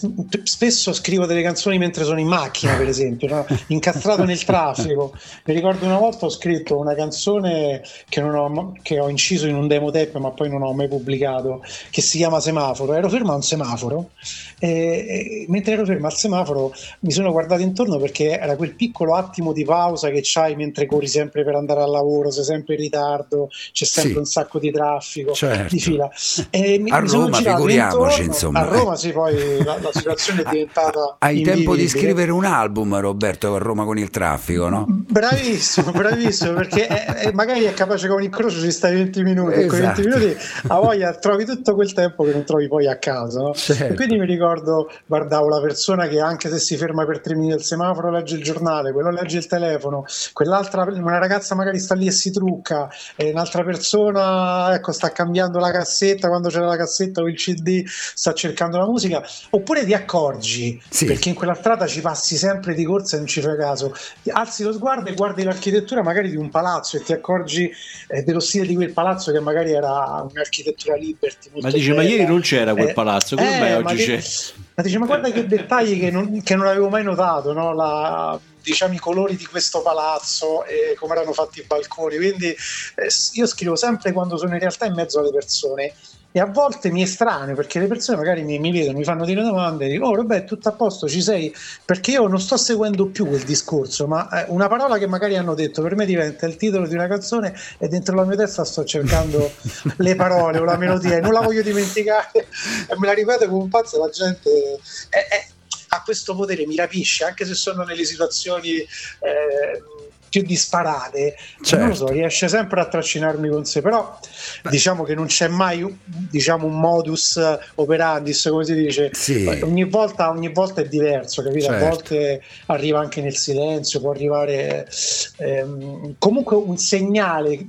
spesso scrivo delle canzoni mentre sono in macchina, per esempio, no? incastrato nel traffico. Mi ricordo una volta ho scritto una canzone che, non ho, che ho inciso in un demo tape, ma poi non ho mai pubblicato, che si chiama Semaforo. Ero fermo a un semaforo e, e mentre ero fermo al semaforo mi sono guardato intorno perché era quel piccolo attimo di pausa che c'hai mentre corri sempre per andare al lavoro, sei sempre in ritardo, c'è sempre Sì. un sacco di traffico, Certo. di fila. E mi- A mi Roma, figuriamoci, intorno. insomma. A Roma sì, poi la, la situazione è diventata Hai tempo di scrivere un album Roberto a Roma con il traffico, no? Bravissimo, bravissimo, perché eh, eh, magari è capace che con incrocio ci stai 20 minuti, con Esatto. 20 minuti a voglia trovi tutto quel tempo che non trovi poi a casa. no? Certo. E quindi mi ricordo, guardavo la persona che anche se si ferma per tre minuti al semaforo legge il giornale, quello legge il telefono, quell'altra, una ragazza magari sta lì e si trucca, e un'altra persona ecco, sta cambiando la cassetta quando c'era la cassetta o il CD, sta cercando la musica, oppure ti accorgi, Sì. perché in quella strada ci passi sempre di corsa e non ci fai caso, alzi lo sguardo e guardi l'architettura magari di un palazzo e ti accorgi eh, dello stile di quel palazzo che magari era un'architettura liberty. Ma dice, ma bella. ieri non c'era quel Eh, palazzo, come eh, mai ma oggi che- c'è? Ma dice, ma guarda che dettagli che non, che non avevo mai notato, no? La- diciamo i colori di questo palazzo e come erano fatti i balconi. Quindi eh, io scrivo sempre quando sono in realtà in mezzo alle persone. E a volte mi estraneo perché le persone magari mi, mi vedono, mi fanno delle domande, dico, oh vabbè, tutto a posto, ci sei? Perché io non sto seguendo più quel discorso, ma eh, una parola che magari hanno detto per me diventa il titolo di una canzone e dentro la mia testa sto cercando le parole o la melodia e non la voglio dimenticare e me la ripeto come un pazzo, la gente è- è- ha questo potere, mi rapisce, anche se sono nelle situazioni eh, più disparate, non lo so, Certo. riesce sempre a trascinarmi con sé, però diciamo che non c'è mai diciamo, un modus operandi, come si dice, Sì. ogni, volta, ogni volta è diverso, capito? Certo. A volte arriva anche nel silenzio, può arrivare ehm, comunque un segnale,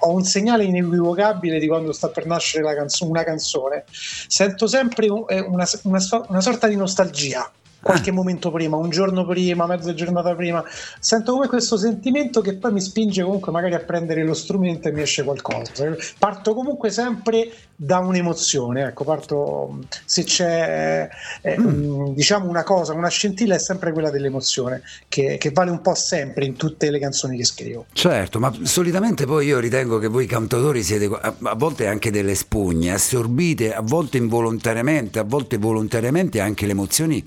ho un segnale inequivocabile di quando sta per nascere la canzo- una canzone, sento sempre eh, una, una una sorta di nostalgia. Qualche momento prima, un giorno prima, mezza giornata prima, sento come questo sentimento che poi mi spinge comunque magari a prendere lo strumento e mi esce qualcosa. Parto comunque sempre da un'emozione, ecco, parto se c'è eh, mh, diciamo una cosa, una scintilla è sempre quella dell'emozione, che, che vale un po' sempre in tutte le canzoni che scrivo. Certo, ma solitamente poi io ritengo che voi cantautori siete a, a volte anche delle spugne, assorbite a volte involontariamente, a volte volontariamente anche le emozioni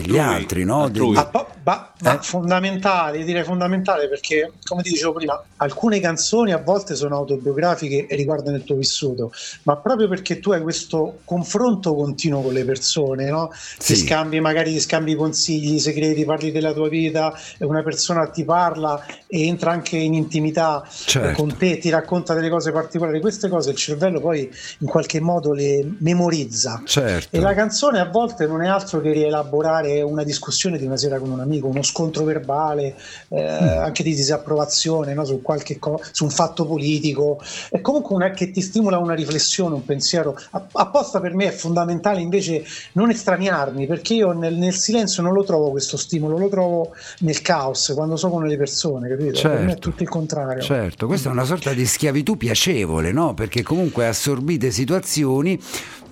degli Altrui, altri, no? altrui. Ah, pa- ba- ma Eh? fondamentale, direi fondamentale perché, come ti dicevo prima, alcune canzoni a volte sono autobiografiche e riguardano il tuo vissuto, ma proprio perché tu hai questo confronto continuo con le persone, no? Ti Sì. scambi, magari ti scambi consigli, segreti, parli della tua vita e una persona ti parla e entra anche in intimità Certo. con te, ti racconta delle cose particolari. Queste cose il cervello poi in qualche modo le memorizza. Certo. E la canzone a volte non è altro che rielaborare una discussione di una sera con un amico, uno scontro verbale, eh, anche di disapprovazione no? su, qualche co- su un fatto politico. È comunque una, che ti stimola una riflessione, un pensiero. A- Apposta per me è fondamentale invece non estraniarmi, perché io nel, nel silenzio non lo trovo questo stimolo, lo trovo nel caos, quando sono con le persone, capito? Per me è Certo. tutto il contrario. Certo, questa è una sorta di schiavitù piacevole, no? Perché comunque assorbite situazioni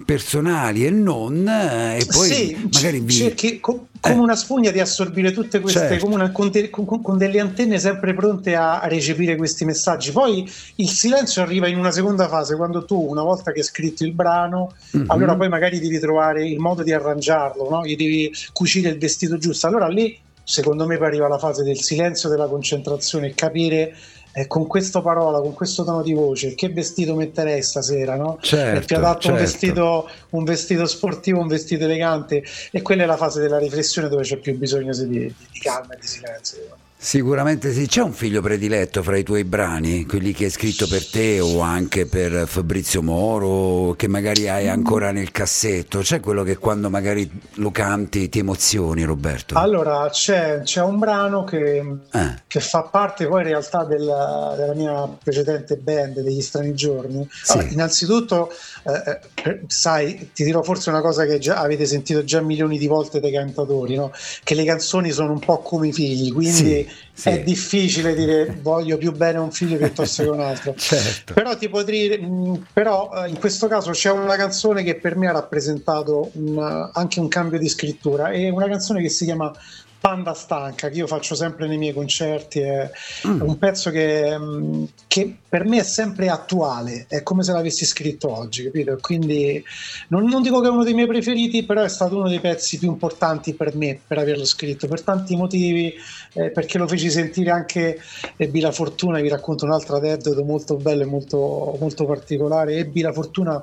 personali e non, eh, e poi sì, magari vi... cerchi co- come Eh. una spugna di assorbire tutte queste Certo. una- con, de- con- con delle antenne sempre pronte a, a recepire questi messaggi. Poi il silenzio arriva in una seconda fase quando tu, una volta che hai scritto il brano, Mhm. allora poi magari devi trovare il modo di arrangiarlo, no? gli devi cucire il vestito giusto. Allora lì, secondo me, poi arriva la fase del silenzio, della concentrazione capire. Eh, con questa parola, con questo tono di voce, che vestito metterei stasera? No? Certo, è più adatto un, certo. vestito, un vestito sportivo, un vestito elegante, e quella è la fase della riflessione dove c'è più bisogno di, di calma e di silenzio. Sicuramente sì, c'è un figlio prediletto fra i tuoi brani, quelli che hai scritto per te o anche per Fabrizio Moro, che magari hai ancora nel cassetto, c'è quello che quando magari lo canti ti emozioni Roberto? Allora, c'è, c'è un brano che, Eh. che fa parte poi in realtà della, della mia precedente band, degli Strani Giorni. Sì. Allora, innanzitutto, eh, eh, sai, ti dirò forse una cosa che già avete sentito già milioni di volte dai cantatori, no? che le canzoni sono un po' come i figli, quindi Sì, sì. è difficile dire voglio più bene a un figlio piuttosto che a un altro. Certo. Però ti potrei dire, mh, però eh, in questo caso c'è una canzone che per me ha rappresentato un- anche un cambio di scrittura, è una canzone che si chiama Panda Stanca, che io faccio sempre nei miei concerti, è Mm. un pezzo che, mh, che per me è sempre attuale, è come se l'avessi scritto oggi, capito? Quindi non, non dico che è uno dei miei preferiti, però è stato uno dei pezzi più importanti per me, per averlo scritto, per tanti motivi, eh, perché lo feci sentire anche ebbi la fortuna, vi racconto un'altra aneddoto molto bello e molto, molto particolare, ebbi la fortuna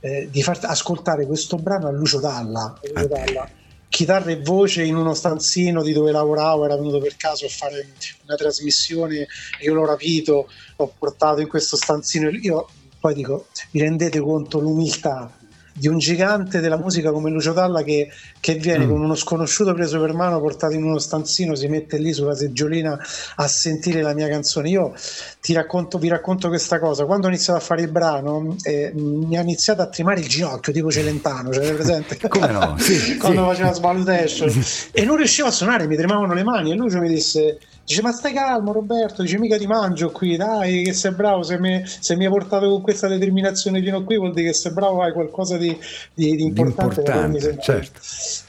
eh, di far ascoltare questo brano a Lucio Dalla, a Lucio Dalla, chitarra e voce in uno stanzino di dove lavoravo, era venuto per caso a fare una trasmissione, io l'ho rapito, l'ho portato in questo stanzino, io poi dico, vi rendete conto l'umiltà di un gigante della musica come Lucio Dalla che, che viene Mm. con uno sconosciuto preso per mano, portato in uno stanzino, si mette lì sulla seggiolina a sentire la mia canzone. Io ti racconto, vi racconto questa cosa. Quando ho iniziato a fare il brano, eh, mi ha iniziato a tremare il ginocchio, tipo Celentano, cioè presente? Come no? Sì, Quando sì. faceva Svalutation e non riuscivo a suonare, mi tremavano le mani. E Lucio mi disse: Dice, ma stai calmo, Roberto. Dice, mica ti mangio qui, dai, che sei bravo. Se mi, se mi hai portato con questa determinazione fino a qui, vuol dire che sei bravo, hai qualcosa di, di, di importante. farmi importante, sentire." certo.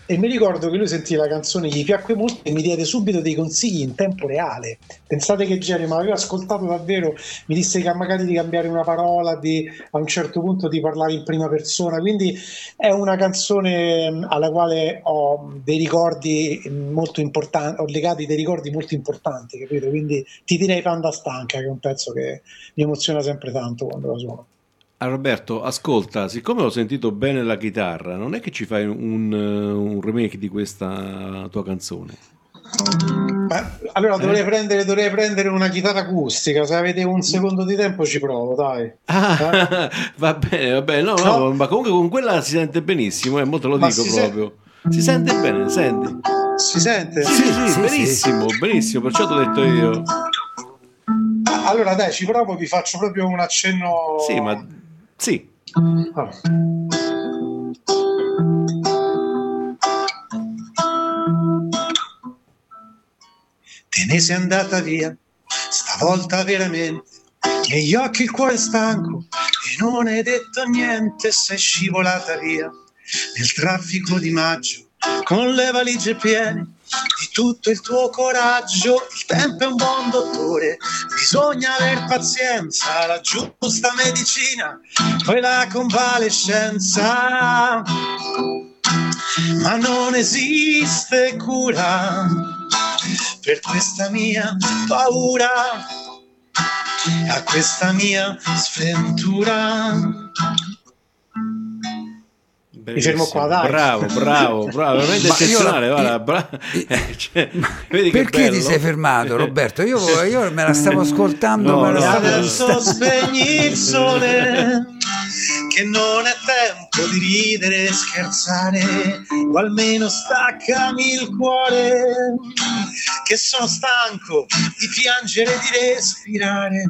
E mi ricordo che lui sentì la canzone, gli piacque molto e mi diede subito dei consigli in tempo reale. Pensate che genere, ma aveva ascoltato davvero, mi disse che magari di cambiare una parola, di, a un certo punto di parlare in prima persona. Quindi è una canzone mh, alla quale ho dei ricordi mh, molto importanti, ho legati dei ricordi molto importanti, capito? Quindi ti direi Panda Stanca, che è un pezzo che mi emoziona sempre tanto quando lo suono. Ah, Roberto, ascolta, siccome ho sentito bene la chitarra, non è che ci fai un, eh, un remake di questa tua canzone? Ma, allora dovrei, prendere, dovrei prendere una chitarra acustica. Se avete un secondo di tempo, ci provo, dai. Ah, va bene, va bene, no, no, No. ma comunque con quella si sente benissimo, eh, mo te lo Ma dico si proprio. Si sente bene, senti? Si sente? Sì, sì, sì, benissimo, benissimo, perciò ti ho detto io. Allora, dai, ci provo, vi faccio proprio un accenno. Sì, ma sì. Te ne sei andata via, stavolta veramente. Negli occhi il cuore stanco e non hai detto niente, sei scivolata via nel traffico di maggio con le valigie piene di tutto il tuo coraggio. Il tempo è un buon dottore, bisogna aver pazienza, la giusta medicina, poi la convalescenza. Ma non esiste cura per questa mia paura, a questa mia sventura. Mi fermo qua, dai. Bravo, bravo, bravo, veramente eccezionale. la- guarda, bra- cioè, vedi che Perché ti sei fermato Roberto? Io, io me la stavo ascoltando, No, ma la no, E stavo- adesso spegni il sole, che non è tempo di ridere e scherzare, o almeno staccami il cuore, che sono stanco di piangere e di respirare.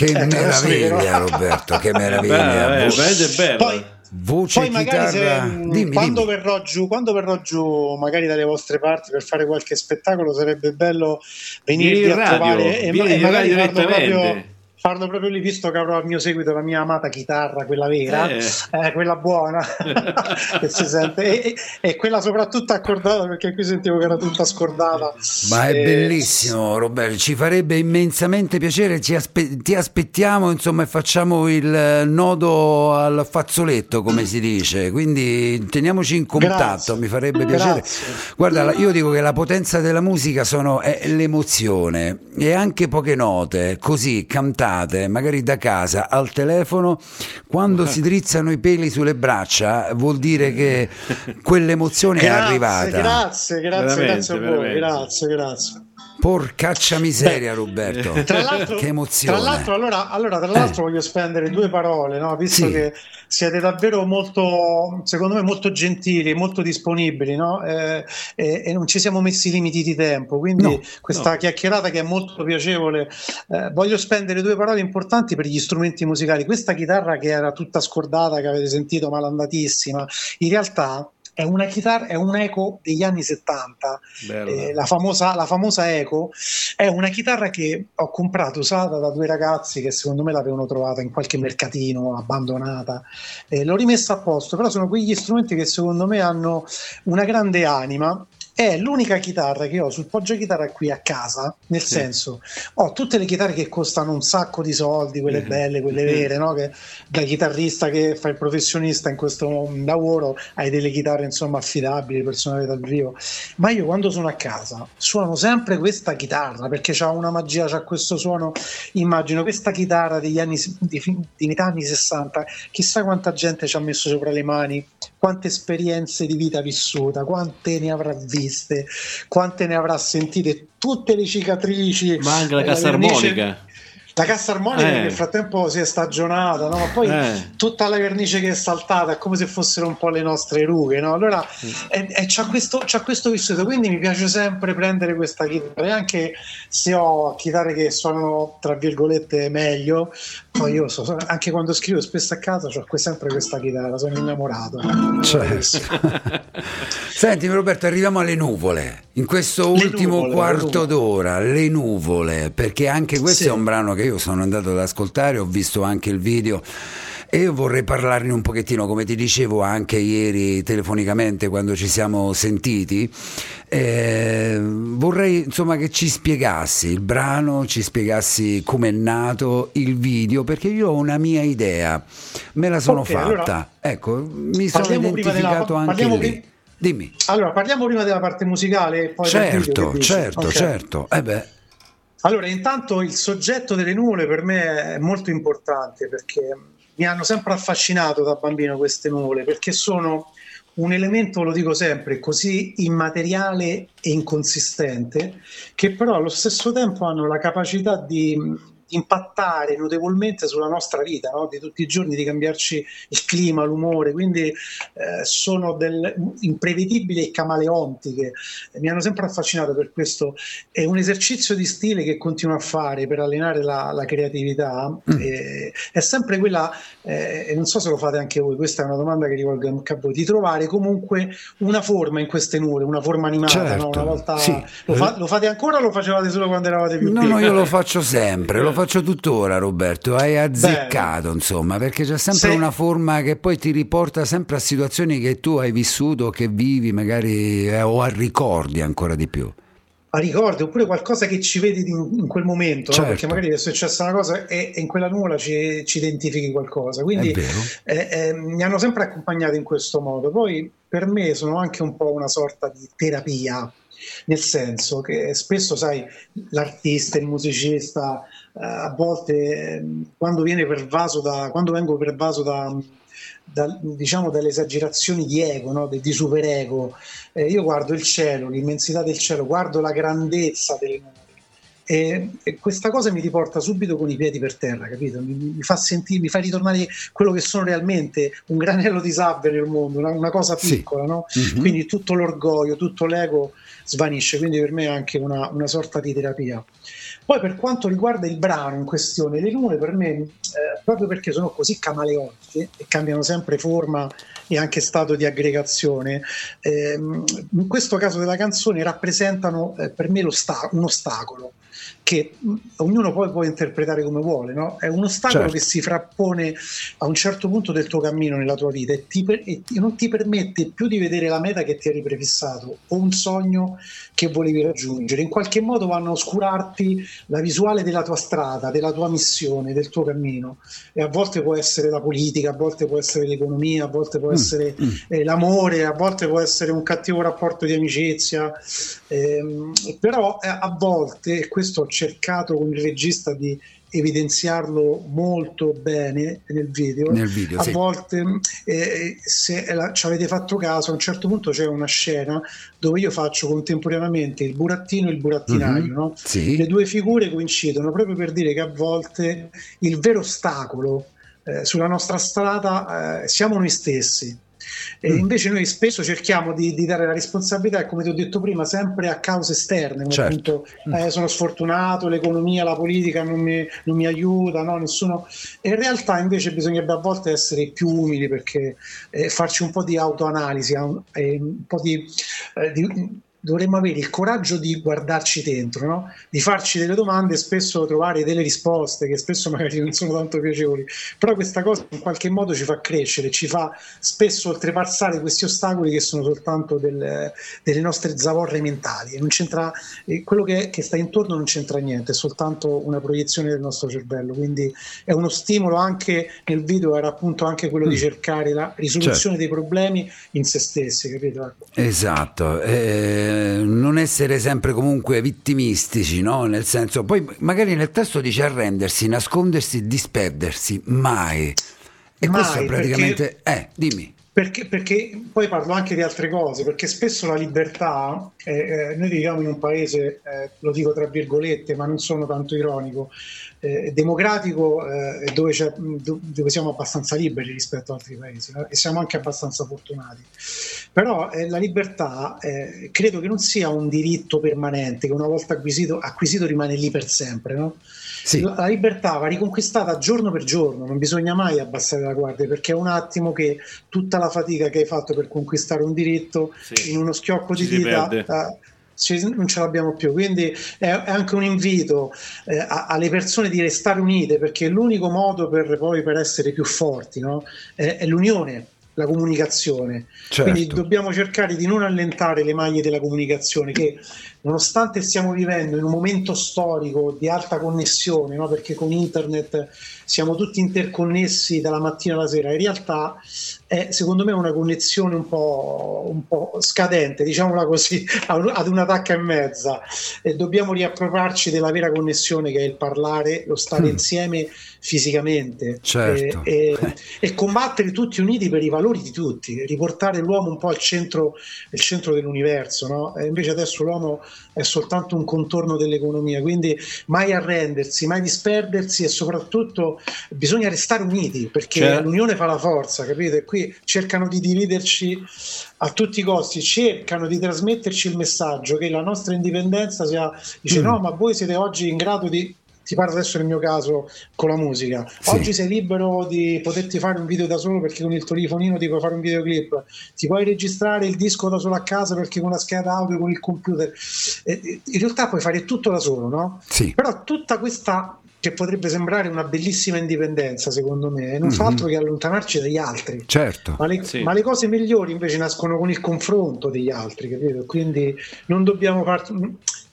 Che Eh, meraviglia. Roberto, che meraviglia. eh, bello. Poi, voce, poi magari chitarra... se, mh, Dimmi, quando, dimmi. Verrò giù, quando verrò giù, magari dalle vostre parti per fare qualche spettacolo, sarebbe bello venirvi in a radio, trovare e, vieni e in magari farlo proprio direttamente. Farlo proprio lì, visto che avrò al mio seguito la mia amata chitarra, quella vera, Eh. eh, quella buona, che si sente, e, e- e quella soprattutto accordata, perché qui sentivo che era tutta scordata. Ma è Eh, bellissimo Roberto, ci farebbe immensamente piacere, ci aspe- ti aspettiamo insomma e facciamo il eh, nodo al fazzoletto come si dice, quindi teniamoci in contatto, Grazie. mi farebbe piacere. Grazie. Guarda, io dico che la potenza della musica sono, è l'emozione e anche poche note, così cantate, magari da casa, al telefono, quando si drizzano i peli sulle braccia, vuol dire che quell'emozione è Grazie, arrivata. grazie, grazie, Veramente, grazie a voi, veramente. grazie, grazie. Porcaccia miseria, Roberto. Tra l'altro, che emozione. Tra l'altro, allora, allora, tra l'altro Eh. voglio spendere due parole, no? visto Sì. che siete davvero molto, secondo me, molto gentili, molto disponibili, no? Eh, e, e non ci siamo messi limiti di tempo. Quindi No, questa chiacchierata che è molto piacevole, eh, voglio spendere due parole importanti per gli strumenti musicali. Questa chitarra che era tutta scordata, che avete sentito malandatissima, in realtà è una chitarra, è un eco degli anni 70 Bella. eh, la, famosa, la famosa Eco è una chitarra che ho comprato usata da due ragazzi che secondo me l'avevano trovata in qualche mercatino abbandonata. E l'ho rimessa a posto però sono quegli strumenti che secondo me hanno una grande anima è l'unica chitarra che ho sul poggio chitarra qui a casa, nel Sì. senso ho tutte le chitarre che costano un sacco di soldi, quelle Mhm. belle, quelle vere, no? che da chitarrista che fa il professionista in questo lavoro hai delle chitarre insomma affidabili, personali dal vivo, ma io quando sono a casa suono sempre questa chitarra perché c'ha una magia, c'ha questo suono, immagino questa chitarra degli anni di, di metà anni 60, chissà quanta gente ci ha messo sopra le mani, quante esperienze di vita vissuta, quante ne avrà viste, quante ne avrà sentite, tutte le cicatrici, Ma anche la eh, cassa armonica. La cassa armonica Eh. che nel frattempo si è stagionata, no? ma poi Eh. tutta la vernice che è saltata è come se fossero un po' le nostre rughe. No? Allora e, e c'ha, questo, c'ha questo vissuto, quindi mi piace sempre prendere questa chitarra, e anche se ho chitarre che suonano tra virgolette meglio, poi io so, anche quando scrivo spesso a casa ho sempre questa chitarra, sono innamorato. Certo. Senti Roberto, arriviamo alle nuvole. In questo Le ultimo nuvole, le quarto d'ora, le nuvole, perché anche questo Sì. è un brano che io sono andato ad ascoltare, ho visto anche il video e io vorrei parlarne un pochettino, come ti dicevo anche ieri telefonicamente quando ci siamo sentiti. eh, vorrei insomma che ci spiegassi il brano, ci spiegassi come è nato il video, perché io ho una mia idea, me la sono Ok, fatta. allora, ecco, mi sono prima della- identificato anche lì. pri- Dimmi. Allora, parliamo prima della parte musicale e poi del video, Certo, che dici? certo, Ok. certo. Eh beh, Allora, intanto il soggetto delle nuvole per me è molto importante perché mi hanno sempre affascinato da bambino queste nuvole, perché sono un elemento, lo dico sempre, così immateriale e inconsistente, che però allo stesso tempo hanno la capacità di impattare notevolmente sulla nostra vita, no? di tutti i giorni, di cambiarci il clima, l'umore, quindi eh, sono del, imprevedibili e camaleonti che mi hanno sempre affascinato per questo è un esercizio di stile che continuo a fare per allenare la, la creatività. eh, è sempre quella, eh, e non so se lo fate anche voi, questa è una domanda che rivolgo anche a voi, di trovare comunque una forma in queste nuvole, una forma animata. Certo, no? Una volta sì. lo, fa- lo fate ancora o lo facevate solo quando eravate più no, piccoli? no, io lo faccio sempre, lo faccio tuttora, Roberto. Hai azzeccato, insomma, perché c'è sempre Sì. una forma che poi ti riporta sempre a situazioni che tu hai vissuto, che vivi, magari eh, o a ricordi ancora di più. a ricordi oppure qualcosa che ci vedi in, quel momento, no? Certo. perché magari è successa una cosa e, e in quella nuvola ci, ci identifichi qualcosa. Quindi eh, eh, mi hanno sempre accompagnato in questo modo. Poi per me sono anche un po' una sorta di terapia, nel senso che spesso, sai, l'artista, il musicista, a volte eh, quando pervaso da, quando vengo pervaso da, da, diciamo dalle esagerazioni di ego, no? di, di superego, eh, io guardo il cielo, l'immensità del cielo, guardo la grandezza delle nuvole. E, e questa cosa mi riporta subito con i piedi per terra, capito? Mi, mi fa sentire, mi fa ritornare quello che sono realmente un granello di sabbia nel mondo, una, una cosa Sì. piccola, no? Mhm. Quindi tutto l'orgoglio, tutto l'ego svanisce, quindi per me è anche una, una sorta di terapia. Poi per quanto riguarda il brano in questione, le nuvole per me eh, proprio perché sono così camaleonti e cambiano sempre forma e anche stato di aggregazione, ehm, in questo caso della canzone rappresentano eh, per me lo sta- un ostacolo che mh, ognuno poi può interpretare come vuole, no? è un ostacolo Certo. che si frappone a un certo punto del tuo cammino nella tua vita e, ti per- e non ti permette più di vedere la meta che ti eri prefissato o un sogno che volevi raggiungere. In qualche modo vanno a oscurarti la visuale della tua strada, della tua missione, del tuo cammino. E a volte può essere la politica, a volte può essere l'economia, a volte può essere eh, l'amore, a volte può essere un cattivo rapporto di amicizia. Ehm, però eh, a volte, e questo ho cercato con il regista di evidenziarlo molto bene nel video, Nel video, a sì. volte eh, se la- ci avete fatto caso a un certo punto c'è una scena dove io faccio contemporaneamente il burattino e il burattinaio Mhm, no? sì. le due figure coincidono proprio per dire che a volte il vero ostacolo eh, sulla nostra strada eh, siamo noi stessi e Mm. invece noi spesso cerchiamo di, di dare la responsabilità, come ti ho detto prima, sempre a cause esterne, come Certo. appunto eh, sono sfortunato, l'economia, la politica non mi, non mi aiuta, no? nessuno... E in realtà invece bisognerebbe a volte essere più umili perché eh, farci un po' di autoanalisi, un, eh, un po' di, eh, di- Dovremmo avere il coraggio di guardarci dentro, no? di farci delle domande e spesso trovare delle risposte che spesso magari non sono tanto piacevoli, però questa cosa in qualche modo ci fa crescere, ci fa spesso oltrepassare questi ostacoli che sono soltanto del- delle nostre zavorre mentali. Non c'entra, quello che, che sta intorno non c'entra niente, è soltanto una proiezione del nostro cervello. Quindi è uno stimolo anche nel video, era appunto anche quello di cercare la risoluzione dei problemi in se stessi, capito? Esatto, eh, non essere sempre comunque vittimistici, no? Nel senso, poi magari nel testo dice arrendersi, nascondersi, disperdersi, mai. E Mai, questo è praticamente... Eh, dimmi. Perché, perché poi parlo anche di altre cose, perché spesso la libertà, eh, eh, noi viviamo in un paese, eh, lo dico tra virgolette, ma non sono tanto ironico, eh, democratico eh, dove, dove siamo abbastanza liberi rispetto ad altri paesi no? e siamo anche abbastanza fortunati. Però eh, la libertà eh, credo che non sia un diritto permanente, che una volta acquisito, acquisito rimane lì per sempre. No? Sì. La la libertà va riconquistata giorno per giorno, non bisogna mai abbassare la guardia perché è un attimo che tutta la fatica che hai fatto per conquistare un diritto Sì. in uno schiocco Ci di si dita perde. eh, ci- non ce l'abbiamo più. Quindi è, è anche un invito eh, a- alle persone di restare unite perché l'unico modo per, poi per essere più forti no? è, è l'unione. La comunicazione, Certo. quindi dobbiamo cercare di non allentare le maglie della comunicazione che nonostante stiamo vivendo in un momento storico di alta connessione, no? perché con internet siamo tutti interconnessi dalla mattina alla sera, in realtà è secondo me una connessione un po', un po' scadente, diciamola così, ad una tacca e mezza e dobbiamo riappropriarci della vera connessione che è il parlare, lo stare Mm. insieme fisicamente Certo. e, e- e combattere tutti uniti per i valori di tutti, riportare l'uomo un po' al centro, centro dell'universo, no? E invece adesso l'uomo è soltanto un contorno dell'economia, quindi mai arrendersi, mai disperdersi e soprattutto bisogna restare uniti perché Cioè- l'unione fa la forza, capito? E qui cercano di dividerci a tutti i costi, cercano di trasmetterci il messaggio che la nostra indipendenza sia, dice Mm. no, ma voi siete oggi in grado di ti parlo adesso nel mio caso con la musica. Sì. Oggi sei libero di poterti fare un video da solo perché con il telefonino ti puoi fare un videoclip, ti puoi registrare il disco da solo a casa perché con la scheda audio, con il computer. Eh, eh, In realtà puoi fare tutto da solo, no? Sì. Però tutta questa che potrebbe sembrare una bellissima indipendenza, secondo me, non fa Mhm. altro che allontanarci dagli altri. Certo. Ma le, Sì. ma le cose migliori invece nascono con il confronto degli altri, capito? Quindi non dobbiamo, far-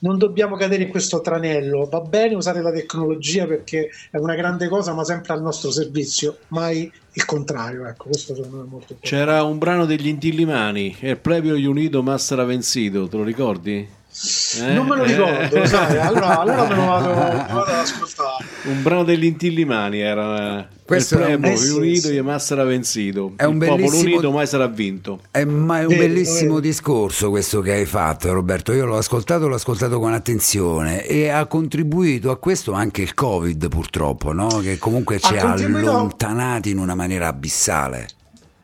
non dobbiamo cadere in questo tranello. Va bene usare la tecnologia perché è una grande cosa, ma sempre al nostro servizio, mai il contrario. Ecco, questo secondo me è molto. C'era un brano degli Intillimani, El Plebio Unido Massara Vencido, te lo ricordi? Eh? non me lo Eh. ricordo, sai? Allora, allora me lo vado, vado ad ascoltare. Un brano degli Intillimani era eh, Questo El è un- Eh sì. e Massara Vencido. È un Il popolo bellissimo- unito mai sarà vinto. È, ma è un bellissimo discorso questo che hai fatto Roberto, io l'ho ascoltato, l'ho ascoltato con attenzione e ha contribuito a questo anche il Covid purtroppo, no? che comunque ci Ha ha allontanati in una maniera abissale.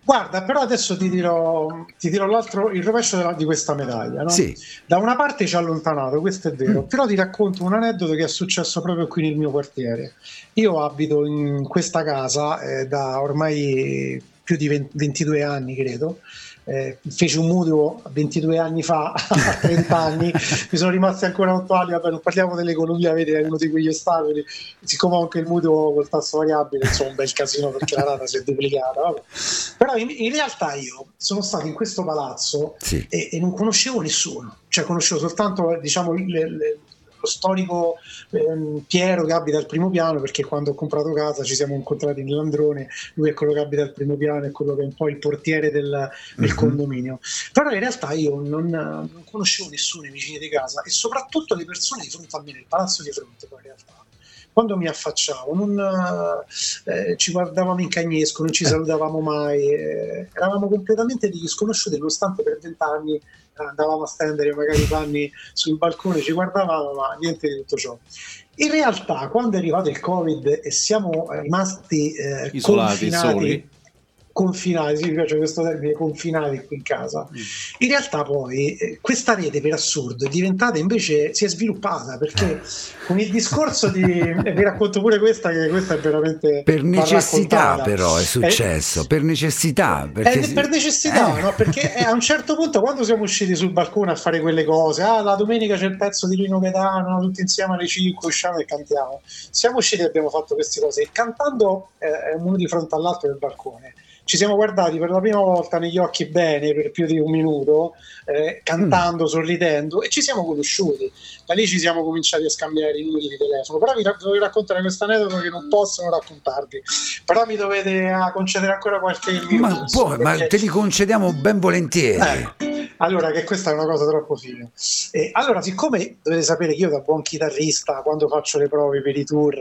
Guarda, però adesso ti dirò, ti dirò l'altro, il rovescio della- di questa medaglia. no? Sì. Da una parte ci ha allontanato, questo è vero, Mm. però ti racconto un aneddoto che è successo proprio qui nel mio quartiere. Io abito in questa casa eh, da ormai più di 20 22 anni, credo. Eh, feci un mutuo 22 anni fa, a 30 anni, mi sono rimasti ancora 8 anni. Vabbè, non parliamo dell'economia, vedi, è uno di quegli ostacoli. Siccome anche il mutuo col tasso variabile, insomma, un bel casino perché la rata si è duplicata. vabbè. Però in, in realtà io sono stato in questo palazzo Sì. e, e non conoscevo nessuno, cioè conoscevo soltanto diciamo, le- le- lo storico ehm, Piero che abita al primo piano perché quando ho comprato casa ci siamo incontrati nell'androne, lui è quello che abita al primo piano, è quello che è un po' il portiere del, del Mhm. condominio. Però in realtà io non, non conoscevo nessuno, i vicini di casa e soprattutto le persone di fronte a me, nel palazzo di fronte poi in realtà. Quando mi affacciavo, non, eh, ci guardavamo in cagnesco, non ci salutavamo mai, eh, eravamo completamente degli sconosciuti, nonostante per vent'anni andavamo a stendere magari i panni sul balcone, ci guardavamo, ma niente di tutto ciò. In realtà, quando è arrivato il Covid e siamo rimasti eh, Isolati, confinati, soli. Confinati, mi piace questo termine, confinati qui in casa. In realtà poi eh, questa rete per assurdo è diventata invece, si è sviluppata perché con il discorso di, e vi racconto pure questa che questa è veramente... Per necessità però è Eh, successo, per necessità. Perché eh, per necessità, Eh. no? perché eh, a un certo punto quando siamo usciti sul balcone a fare quelle cose, ah, la domenica c'è il pezzo di Rino Gaetano, no? tutti insieme alle 5 usciamo e cantiamo. Siamo usciti e abbiamo fatto queste cose e cantando eh, uno di fronte all'altro del balcone. Ci siamo guardati per la prima volta negli occhi bene per più di un minuto, eh, cantando, sorridendo e ci siamo conosciuti. Da lì ci siamo cominciati a scambiare i numeri di telefono. Però vi ra- voglio raccontare questo aneddoto che non posso non raccontarvi. Però mi dovete ah, concedere ancora qualche minuto. Ma, può- ma te li concediamo ben volentieri. eh, allora, che questa è una cosa troppo figa. Eh, allora, siccome dovete sapere che io da buon chitarrista, quando faccio le prove per i tour,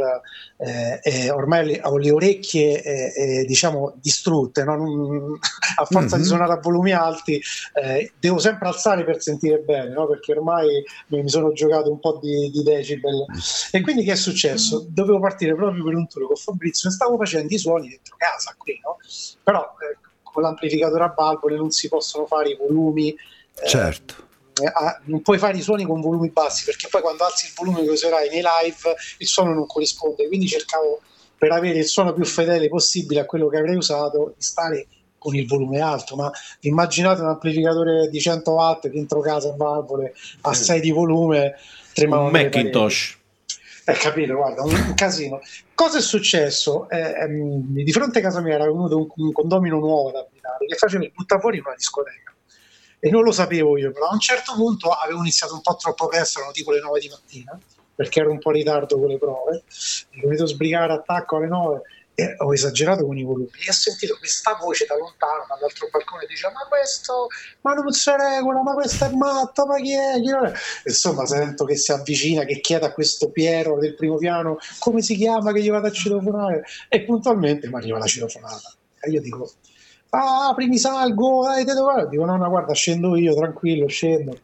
eh, eh, ormai ho le orecchie, eh, eh, diciamo, distrutte, no? Non- a forza Mhm. di suonare a volumi alti, eh, devo sempre alzare per sentire bene, no? perché ormai mi sono giocato un po' di, di decibel. E quindi che è successo? Dovevo partire proprio per un tour con Fabrizio e stavo facendo i suoni dentro casa qui, no? Però con l'amplificatore a valvole non si possono fare i volumi. eh, Certo. eh, ah, non puoi fare i suoni con volumi bassi perché poi quando alzi il volume che userai nei live il suono non corrisponde quindi cercavo per avere il suono più fedele possibile a quello che avrei usato di stare con il volume alto ma immaginate un amplificatore di 100 watt dentro casa a valvole a 6 di volume tremavano Un. Macintosh. Eh, capito, guarda, un, un casino. Cosa è successo? Eh, ehm, di fronte a casa mia era venuto un, un condomino nuovo da abitare che faceva il buttafuori in una discoteca. E non lo sapevo io, però a un certo punto avevo iniziato un po' troppo presto, erano tipo le 9 di mattina, perché ero un po' in ritardo con le prove. Mi dovevo sbrigare attacco alle 9 e ho esagerato con i volumi. E ho sentito questa voce da lontano, dall'altro balcone, diceva: Ma questo, ma non si regola, ma questo è matto, ma chi è? Chi non è?" Insomma, sento che si avvicina, che chiede a questo Piero del primo piano come si chiama, che gli vado a citofonare. E puntualmente mi arriva la citofonata. E io dico: Ah, primi salgo, dai, te vai?" Dico: No, no, guarda, scendo io, tranquillo, scendo.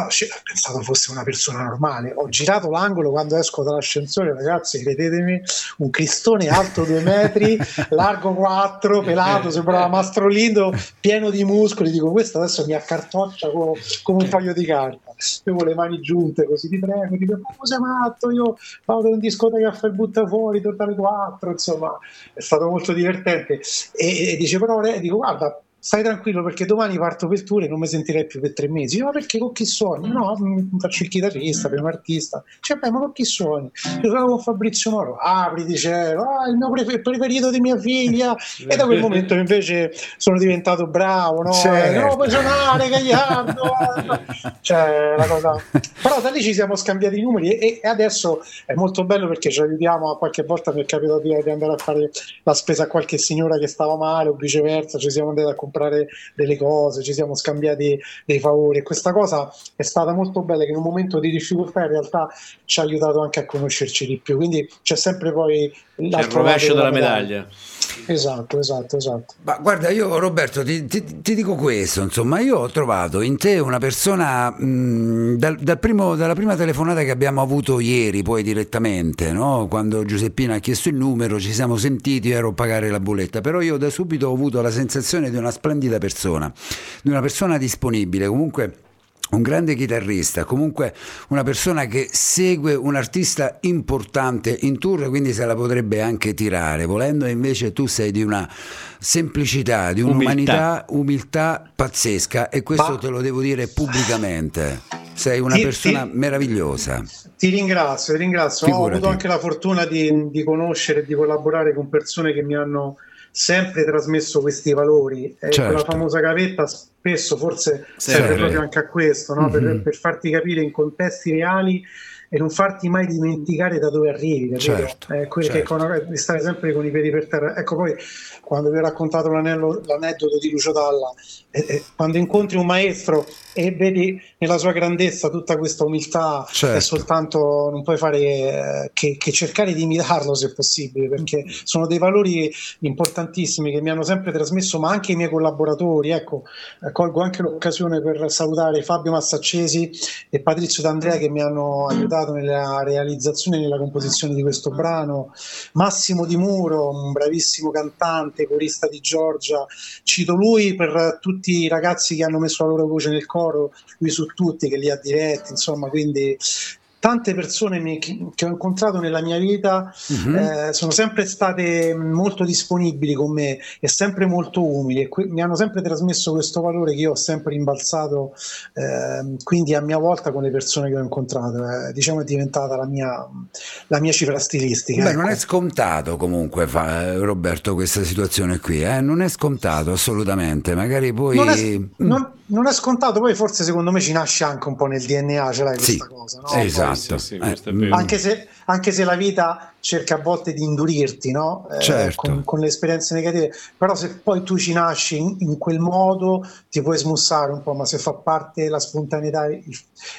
Ah, pensato fosse una persona normale. Ho girato l'angolo quando esco dall'ascensore, ragazzi, credetemi, un cristone alto due metri, largo 4, pelato, sembrava Mastro Lindo, pieno di muscoli. Dico, questo adesso mi accartoccia co- come un paio di carta. Io con le mani giunte così, ti prego, dico, ma cosa sei matto? Io vado in discoteca a fare il butta fuori, alle 4, insomma, è stato molto divertente. E, e dice, però, eh, dico, guarda, stai tranquillo perché domani parto per tour e non mi sentirei più per tre mesi. Ma perché con chi suoni? No, faccio il chitarrista, primo artista. Cioè, beh, ma con chi suoni? Io sono con Fabrizio Moro. Apri di cielo, ah, il mio pre- preferito di mia figlia. E da quel momento invece sono diventato bravo, no? Certo. No, puoi suonare, Gagliardo. cioè, la cosa... Però da lì ci siamo scambiati i numeri e, e adesso è molto bello perché ci aiutiamo. A qualche volta mi è capitato di andare a fare la spesa a qualche signora che stava male o viceversa, ci siamo andati a comprare delle cose, ci siamo scambiati dei favori e questa cosa è stata molto bella che in un momento di difficoltà in realtà ci ha aiutato anche a conoscerci di più. Quindi c'è sempre poi il rovescio lato della medaglia. Esatto, esatto, esatto. Ma guarda, io Roberto ti, ti- ti dico questo, insomma, io ho trovato in te una persona mh, dal, dal primo- dalla prima telefonata che abbiamo avuto ieri, poi direttamente, no? quando Giuseppina ha chiesto il numero, ci siamo sentiti, ero a pagare la bolletta, però io da subito ho avuto la sensazione di una splendida persona, di una persona disponibile, comunque un grande chitarrista, comunque una persona che segue un artista importante in tour, quindi se la potrebbe anche tirare, volendo invece tu sei di una semplicità, di un'umanità, umiltà pazzesca e questo Ma- te lo devo dire pubblicamente. Sei una Ti- persona ti- meravigliosa. Ti ringrazio, ti ringrazio. Ho Figurati. avuto anche la fortuna di, di conoscere e di collaborare con persone che mi hanno sempre trasmesso questi valori. E Certo. quella famosa gavetta spesso forse serve Serve. proprio anche a questo, no? Per- Mhm. per, farti capire in contesti reali e non farti mai dimenticare da dove arrivi, capito? Certo, Eh, quelli certo. che con- stare sempre con i piedi per terra. Ecco, poi quando vi ho raccontato l'anello- l'aneddoto di Lucio Dalla, eh, eh, quando incontri un maestro e vedi nella sua grandezza tutta questa umiltà, Certo. è soltanto non puoi fare eh, che, che cercare di imitarlo se possibile, perché sono dei valori importantissimi che mi hanno sempre trasmesso, ma anche i miei collaboratori. Ecco, eh, colgo anche l'occasione per salutare Fabio Massaccesi e Patrizio D'Andrea che mi hanno aiutato nella realizzazione e nella composizione di questo brano. Massimo Di Muro, un bravissimo cantante, corista di Giorgia. Cito lui per tutti i ragazzi che hanno messo la loro voce nel coro, lui su tutti, che li ha diretti, insomma, quindi tante persone mi- che ho incontrato nella mia vita Mhm. eh, sono sempre state molto disponibili con me e sempre molto umili e que- mi hanno sempre trasmesso questo valore che io ho sempre rimbalzato ehm, quindi a mia volta con le persone che ho incontrato eh, diciamo è diventata la mia, la mia cifra stilistica Beh, ecco. non è scontato comunque, fa- eh, Roberto, questa situazione qui, eh? non è scontato assolutamente, magari poi... Non è, Mm. non- non è scontato, poi forse secondo me ci nasce anche un po' nel DNA, ce l'hai Sì, questa cosa, no? sì, esatto. Sì, sì, Eh. Anche se, anche se la vita cerca a volte di indurirti, no? Eh, Certo. con, con le esperienze negative, però se poi tu ci nasci in, in quel modo ti puoi smussare un po', ma se fa parte la spontaneità il,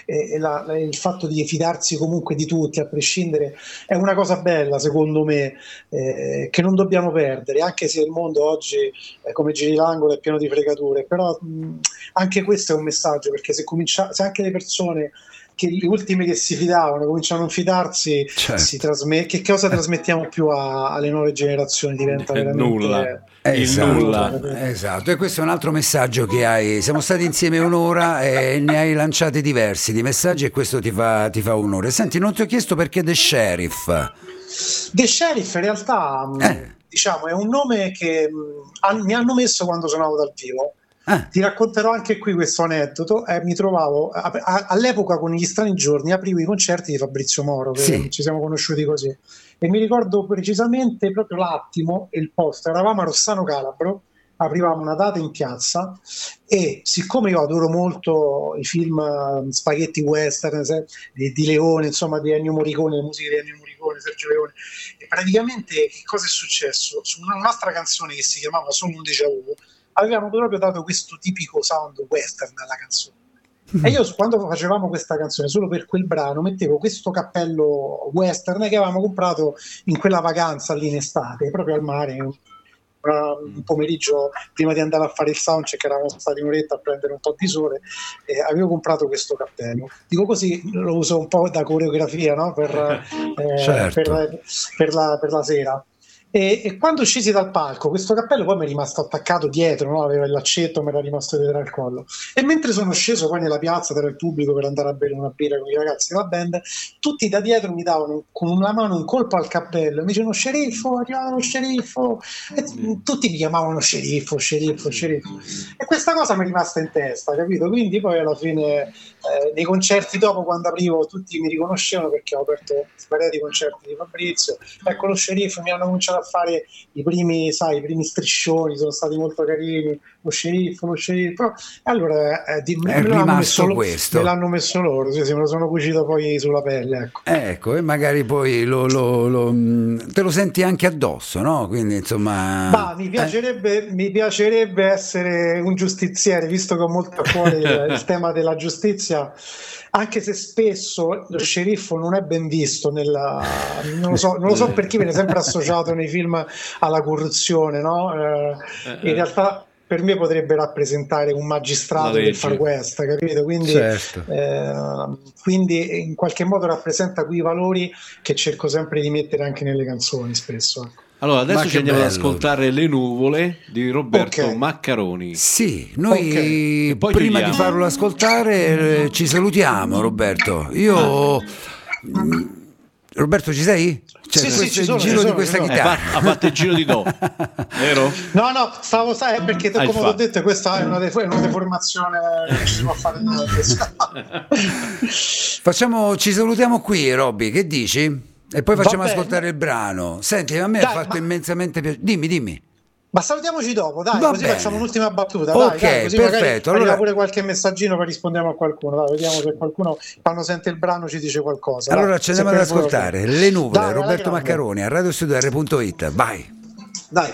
e- e la- il fatto di fidarsi comunque di tutti, a prescindere, è una cosa bella secondo me, eh, che non dobbiamo perdere, anche se il mondo oggi, eh, come giri l'angolo, è pieno di fregature, però mh, anche questo è un messaggio, perché se, comincia, se anche le persone che le ultime che si fidavano cominciano a non fidarsi, Certo. si trasme- che cosa trasmettiamo più a- alle nuove generazioni? Diventa veramente nulla. Il Esatto, nulla. esatto, e questo è un altro messaggio che hai. Siamo stati insieme un'ora e ne hai lanciati diversi di messaggi e questo ti fa, ti fa onore. Senti, non ti ho chiesto perché The Sheriff. The Sheriff in realtà Eh. diciamo, è un nome che han- mi hanno messo quando suonavo dal vivo. Ah, Ti racconterò anche qui questo aneddoto. Eh, mi trovavo a- a- all'epoca con gli strani giorni, aprivo i concerti di Fabrizio Moro, che Sì. ci siamo conosciuti così. E mi ricordo precisamente proprio l'attimo e il posto. Eravamo a Rossano Calabro, aprivamo una data in piazza e siccome io adoro molto i film eh, spaghetti western di, di Leone, insomma di Ennio Morricone, le musiche di Ennio Morricone, Sergio Leone, e praticamente che cosa è successo? Su una- un'altra canzone che si chiamava Solo un déjà vu, avevamo proprio dato questo tipico sound western alla canzone. E io quando facevamo questa canzone, solo per quel brano, mettevo questo cappello western che avevamo comprato in quella vacanza lì in estate, proprio al mare, un, pomeriggio prima di andare a fare il soundcheck, eravamo stati un'oretta a prendere un po' di sole e avevo comprato questo cappello. Dico così, lo uso un po' da coreografia no? per, eh, Certo. per- per la, per la sera. E, e quando scesi dal palco, questo cappello poi mi è rimasto attaccato dietro, no? aveva il laccetto, mi era rimasto dietro al collo. E mentre sono sceso poi nella piazza tra il pubblico per andare a bere una birra con i ragazzi della band, tutti da dietro mi davano con una mano un colpo al cappello, mi dicevano sceriffo, è arrivato lo sceriffo, e tutti mi chiamavano sceriffo, sceriffo, sceriffo. E questa cosa mi è rimasta in testa, capito? Quindi poi alla fine, eh, nei concerti dopo, quando aprivo, tutti mi riconoscevano perché ho aperto svariati concerti di Fabrizio. Ecco lo sceriffo, mi hanno cominciato a fare i primi, sai, i primi striscioni, sono stati molto carini. Lo sceriffo, lo sceriffo. E allora eh, di- me, È me l'hanno messo, questo. me l'hanno messo loro, sì, sì, me lo sono cucito poi sulla pelle. Ecco. ecco, e magari poi lo, lo- lo- mh, te lo senti anche addosso, no? Quindi insomma... Ma mi eh, piacerebbe, mi piacerebbe essere un giustiziere, visto che ho molto a cuore il tema della giustizia, anche se spesso lo sceriffo non è ben visto, nella, non, lo so, non lo so perché viene sempre associato nei film alla corruzione, no? Eh, Eh, in realtà per me potrebbe rappresentare un magistrato del. Far West, capito? Quindi, Certo. eh, quindi in qualche modo rappresenta quei valori che cerco sempre di mettere anche nelle canzoni spesso. ecco. Allora, adesso ci che andiamo ad bello. ascoltare Le nuvole di Roberto Ok. Maccaroni. Sì, noi Ok. Poi prima di farlo ascoltare eh, ci salutiamo Roberto. Io... mm, Roberto ci sei? Cioè, Sì, sì, ci sono, il ci giro sono, di questa. Eh, chitarra. fa- ha fatto il giro di do, vero? No, no, stavo sai, perché Hai come ho detto questa è una, è una deformazione non si può fare. Facciamo, ci salutiamo qui, Robby, che dici? E poi facciamo ascoltare il brano. Senti, a me ha fatto ma- immensamente piacere. Dimmi, dimmi. Ma salutiamoci dopo, dai, Va così bene. facciamo un'ultima battuta. Ok, dai, dai, così perfetto, allora- pure qualche messaggino per rispondiamo a qualcuno. Dai, vediamo se qualcuno quando sente il brano ci dice qualcosa. Allora dai, ci andiamo ad ascoltare bene. Le nuvole, Roberto. Maccaroni a radiostudio.it. Vai. Dai.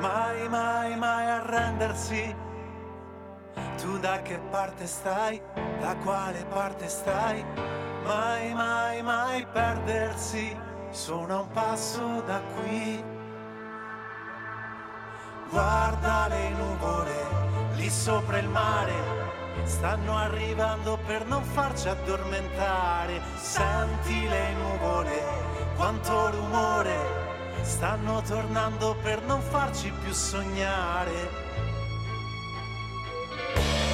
Mai, mai, mai arrendersi. Da che parte stai? Da quale parte stai? Mai, mai, mai perdersi. Sono a un passo da qui. Guarda le nuvole lì sopra il mare. Stanno arrivando per non farci addormentare. Senti le nuvole, quanto rumore. Stanno tornando per non farci più sognare.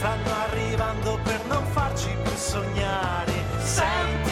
Stanno arrivando per non farci più sognare. Senti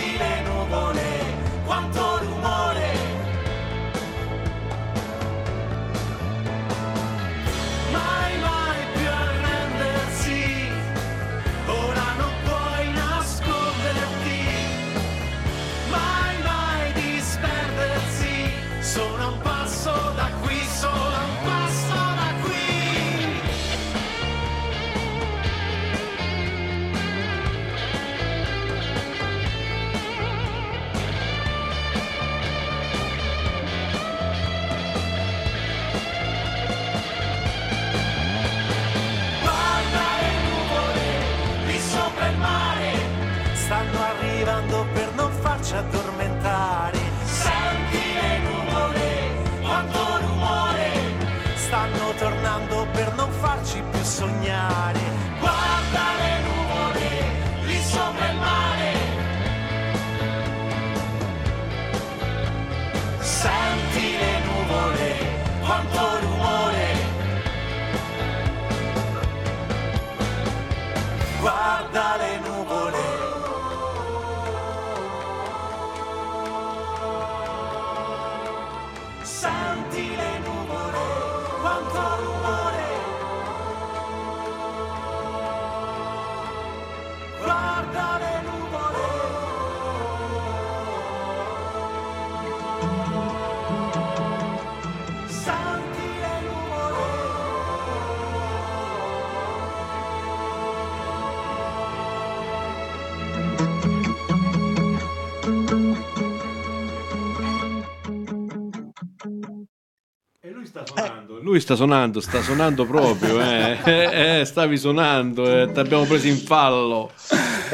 lui sta suonando, sta suonando proprio, eh. Eh, eh, stavi suonando, eh, ti abbiamo preso in fallo.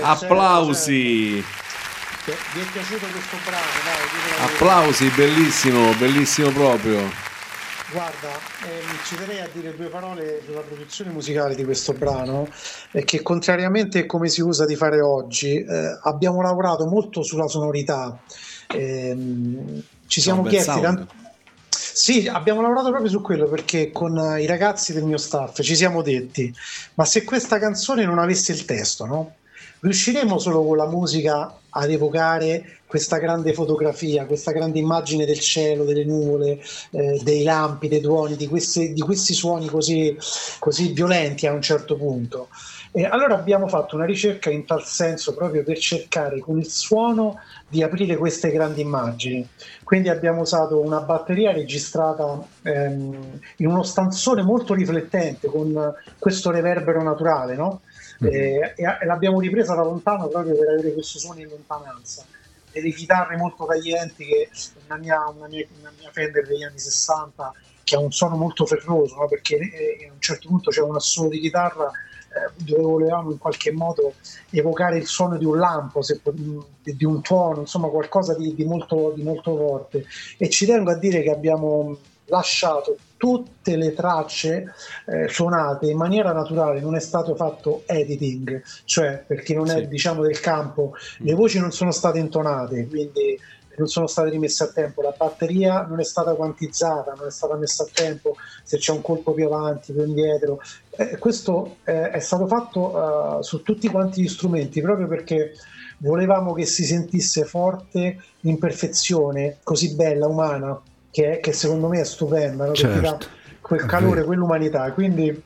Applausi, Vi è piaciuto questo brano? Applausi, bellissimo, bellissimo proprio. Guarda, ehm, ci terrei a dire due parole sulla produzione musicale di questo brano, eh, che contrariamente a come si usa di fare oggi, eh, abbiamo lavorato molto sulla sonorità. Ehm, ci siamo chiesti sound. Sì, abbiamo lavorato proprio su quello perché con eh, i ragazzi del mio staff ci siamo detti, ma se questa canzone non avesse il testo, no? riusciremo solo con la musica ad evocare questa grande fotografia, questa grande immagine del cielo, delle nuvole, eh, dei lampi, dei tuoni, di, questi- di questi suoni così, così violenti a un certo punto. E allora abbiamo fatto una ricerca in tal senso proprio per cercare con il suono di aprire queste grandi immagini. Quindi abbiamo usato una batteria registrata ehm, in uno stanzone molto riflettente con questo reverbero naturale, no? Eh, e, l'abbiamo ripresa da lontano proprio per avere questo suono in lontananza. Delle chitarre molto taglienti che una mia, una mia, una mia Fender degli anni 60 che ha un suono molto ferroso, no? perché eh, a un certo punto c'è un assolo di chitarra eh, dove volevamo in qualche modo evocare il suono di un lampo, se di un tuono, insomma qualcosa di, di molto, di molto forte. E ci tengo a dire che abbiamo lasciato tutte le tracce eh, suonate in maniera naturale, non è stato fatto editing, cioè per chi non è Sì. diciamo del campo, le voci non sono state intonate, quindi non sono state rimesse a tempo, la batteria non è stata quantizzata, non è stata messa a tempo, se c'è un colpo più avanti, più indietro. Eh, questo eh, è stato fatto eh, su tutti quanti gli strumenti, proprio perché volevamo che si sentisse forte l'imperfezione così bella, umana, che, che secondo me è stupenda, no? Certo, quel calore, quell'umanità. Quindi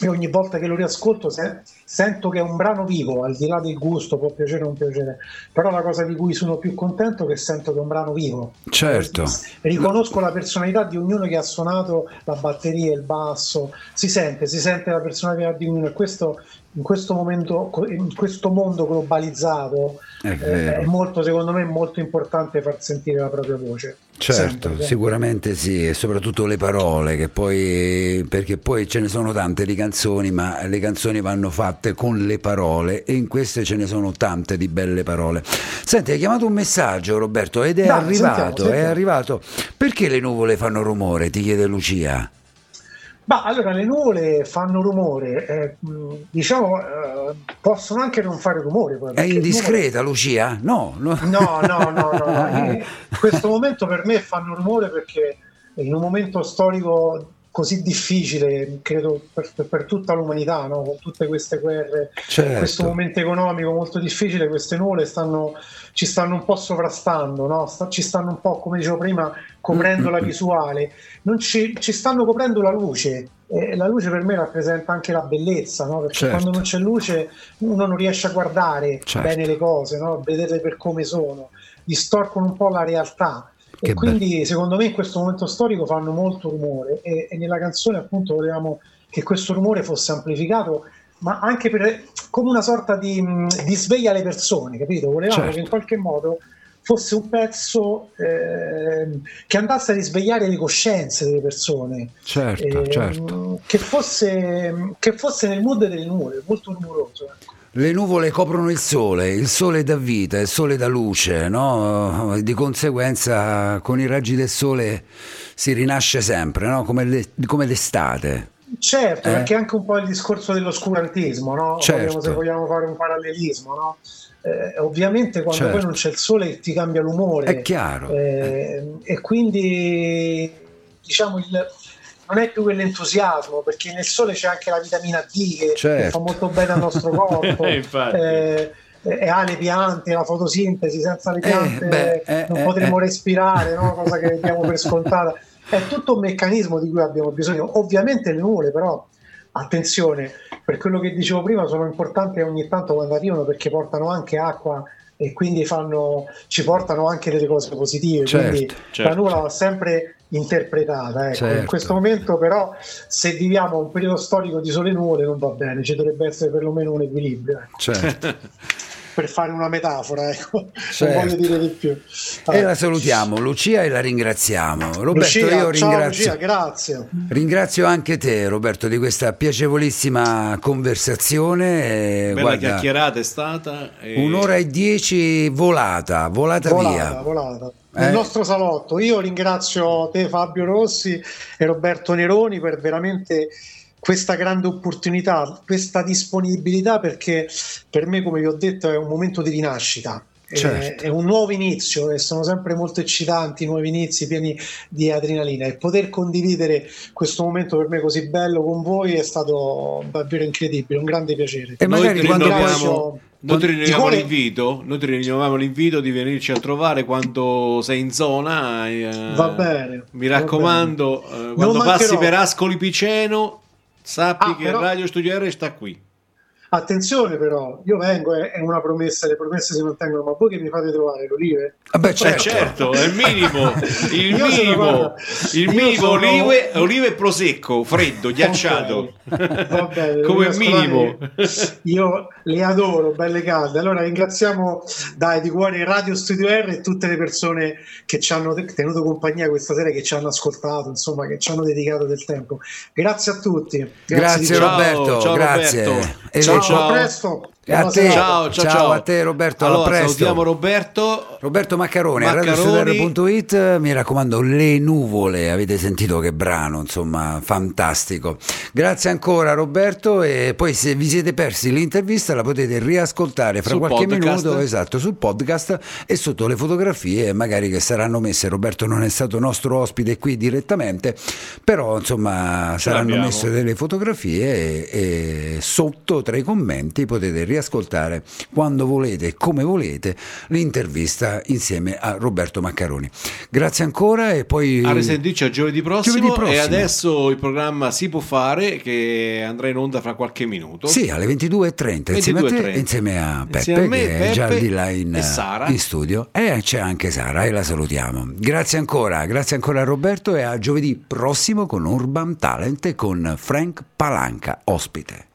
io ogni volta che lo riascolto se- sento che è un brano vivo, al di là del gusto, può piacere o non piacere, però la cosa di cui sono più contento è che sento che è un brano vivo. Certo. Riconosco la personalità di ognuno che ha suonato la batteria, il basso, si sente, si sente la personalità di ognuno e questo in questo momento, in questo mondo globalizzato È eh, è molto, secondo me, molto importante far sentire la propria voce. Certo, Sempre, sicuramente sì, e soprattutto le parole, che poi, perché poi ce ne sono tante di canzoni, ma le canzoni vanno fatte con le parole e in queste ce ne sono tante di belle parole. Senti, hai chiamato un messaggio Roberto ed è Dai, arrivato, sentiamo, è sentiamo. arrivato. Perché le nuvole fanno rumore? Ti chiede Lucia. Ma allora le nuvole fanno rumore, eh, diciamo, eh, possono anche non fare rumore. È indiscreta Lucia? No, no. No, no, no, no, no. In questo momento per me fanno rumore perché in un momento storico così difficile, credo per, per tutta l'umanità, no? con tutte queste guerre, Certo. questo momento economico molto difficile, queste nuvole stanno, ci stanno un po' sovrastando, no? Ci stanno un po', come dicevo prima, coprendo la visuale, non ci, ci stanno coprendo la luce. E la luce per me rappresenta anche la bellezza, no? perché Certo. quando non c'è luce uno non riesce a guardare Certo. bene le cose, no? a vederle per come sono, distorcono un po' la realtà. Che e quindi secondo me in questo momento storico fanno molto rumore e, e nella canzone appunto volevamo che questo rumore fosse amplificato ma anche per, come una sorta di, mh, di sveglia alle persone, capito? Volevamo Certo. che in qualche modo fosse un pezzo ehm, che andasse a risvegliare le coscienze delle persone, Certo, ehm, certo. che, fosse, che fosse nel mood delle nuvole, molto rumoroso. ecco. Le nuvole coprono il sole, il sole dà vita, il sole dà luce, no? Di conseguenza con i raggi del sole si rinasce sempre, no? Come, le- come l'estate. Certo, Eh? perché anche un po' il discorso dell'oscurantismo, no? Certo. Se vogliamo fare un parallelismo, no? Eh, ovviamente quando Certo. poi non c'è il sole ti cambia l'umore. È chiaro. Eh, e quindi diciamo il, non è più quell'entusiasmo perché nel sole c'è anche la vitamina D che, che Certo. fa molto bene al nostro corpo Infatti. eh, e ha le piante, la fotosintesi, senza le Eh, piante beh, eh, non eh, potremo eh. respirare, no? cosa che diamo per scontata. È tutto un meccanismo di cui abbiamo bisogno. Ovviamente le nuvole, però, attenzione, per quello che dicevo prima, sono importanti ogni tanto quando arrivano perché portano anche acqua e quindi fanno, ci portano anche delle cose positive. Certo, quindi la certo. nuvola va sempre interpretata. Ecco. Certo. In questo momento, però, se viviamo un periodo storico di sole e nuvole, non va bene, ci dovrebbe essere perlomeno un equilibrio. ecco. Certo. Per fare una metafora, ecco. Certo. non voglio dire di più. E la salutiamo, Lucia, e la ringraziamo. Roberto, Lucia, io ciao ringrazio, Lucia, grazie. ringrazio anche te, Roberto, di questa piacevolissima conversazione. Eh, Bella guarda, chiacchierata è stata. e- un'ora e dieci volata, volata, Volata, via. volata. Eh. Nel nostro salotto. Io ringrazio te Fabio Rossi e Roberto Neroni per veramente questa grande opportunità, questa disponibilità perché per me, come vi ho detto, è un momento di rinascita. È- Certo. È un nuovo inizio e sono sempre molto eccitanti, nuovi inizi pieni di adrenalina e poter condividere questo momento per me così bello con voi è stato davvero incredibile, un grande piacere. E Noi magari ti quando, poi, Noi ti rinnoviamo l'invito, noi ti rinnoviamo l'invito di venirci a trovare quando sei in zona. eh, Va bene, Mi raccomando, bene. eh, quando passi per Ascoli Piceno, sappi Ah, che però- Radio Studio R sta qui. Attenzione però, io vengo, è, è una promessa, le promesse si mantengono, ma voi che mi fate trovare l'olive? Vabbè, Eh, certo. certo, è il minimo, il minimo, il minimo sono- olive, olive e prosecco, freddo, ghiacciato, Ok, va bene, come minimo. Io le adoro, belle calde. Allora ringraziamo dai di cuore Radio Studio R e tutte le persone che ci hanno te- tenuto compagnia questa sera, che ci hanno ascoltato, insomma, che ci hanno dedicato del tempo. Grazie a tutti. Grazie di Ciao, Roberto, ciao, grazie. Roberto. Ciao. a presto. E a te. Ciao, ciao, Ciao ciao. a te, Roberto, a Allora, presto. salutiamo Roberto. Roberto Maccaroni, a Maccaroni. radiostudio.it, mi raccomando, Le Nuvole, avete sentito che brano, insomma, fantastico. Grazie ancora Roberto e poi se vi siete persi l'intervista la potete riascoltare fra Sul qualche podcast. minuto, esatto, sul podcast e sotto le fotografie magari che saranno messe. Roberto non è stato nostro ospite qui direttamente, però insomma saranno l'abbiamo. messe delle fotografie e, e sotto tra i commenti potete riascoltare quando volete e come volete l'intervista insieme a Roberto Maccaroni. Grazie ancora e poi A risentirci a giovedì prossimo, Giovedì prossimo. e adesso il programma si può fare che andrà in onda fra qualche minuto. Sì, alle 22.30 insieme a te 22.30. insieme a Peppe Insieme a me, che è già Peppe di là in, in studio e c'è anche Sara e la salutiamo. Grazie ancora, grazie ancora a Roberto e a giovedì prossimo con Urban Talent e con Frank Palanca ospite.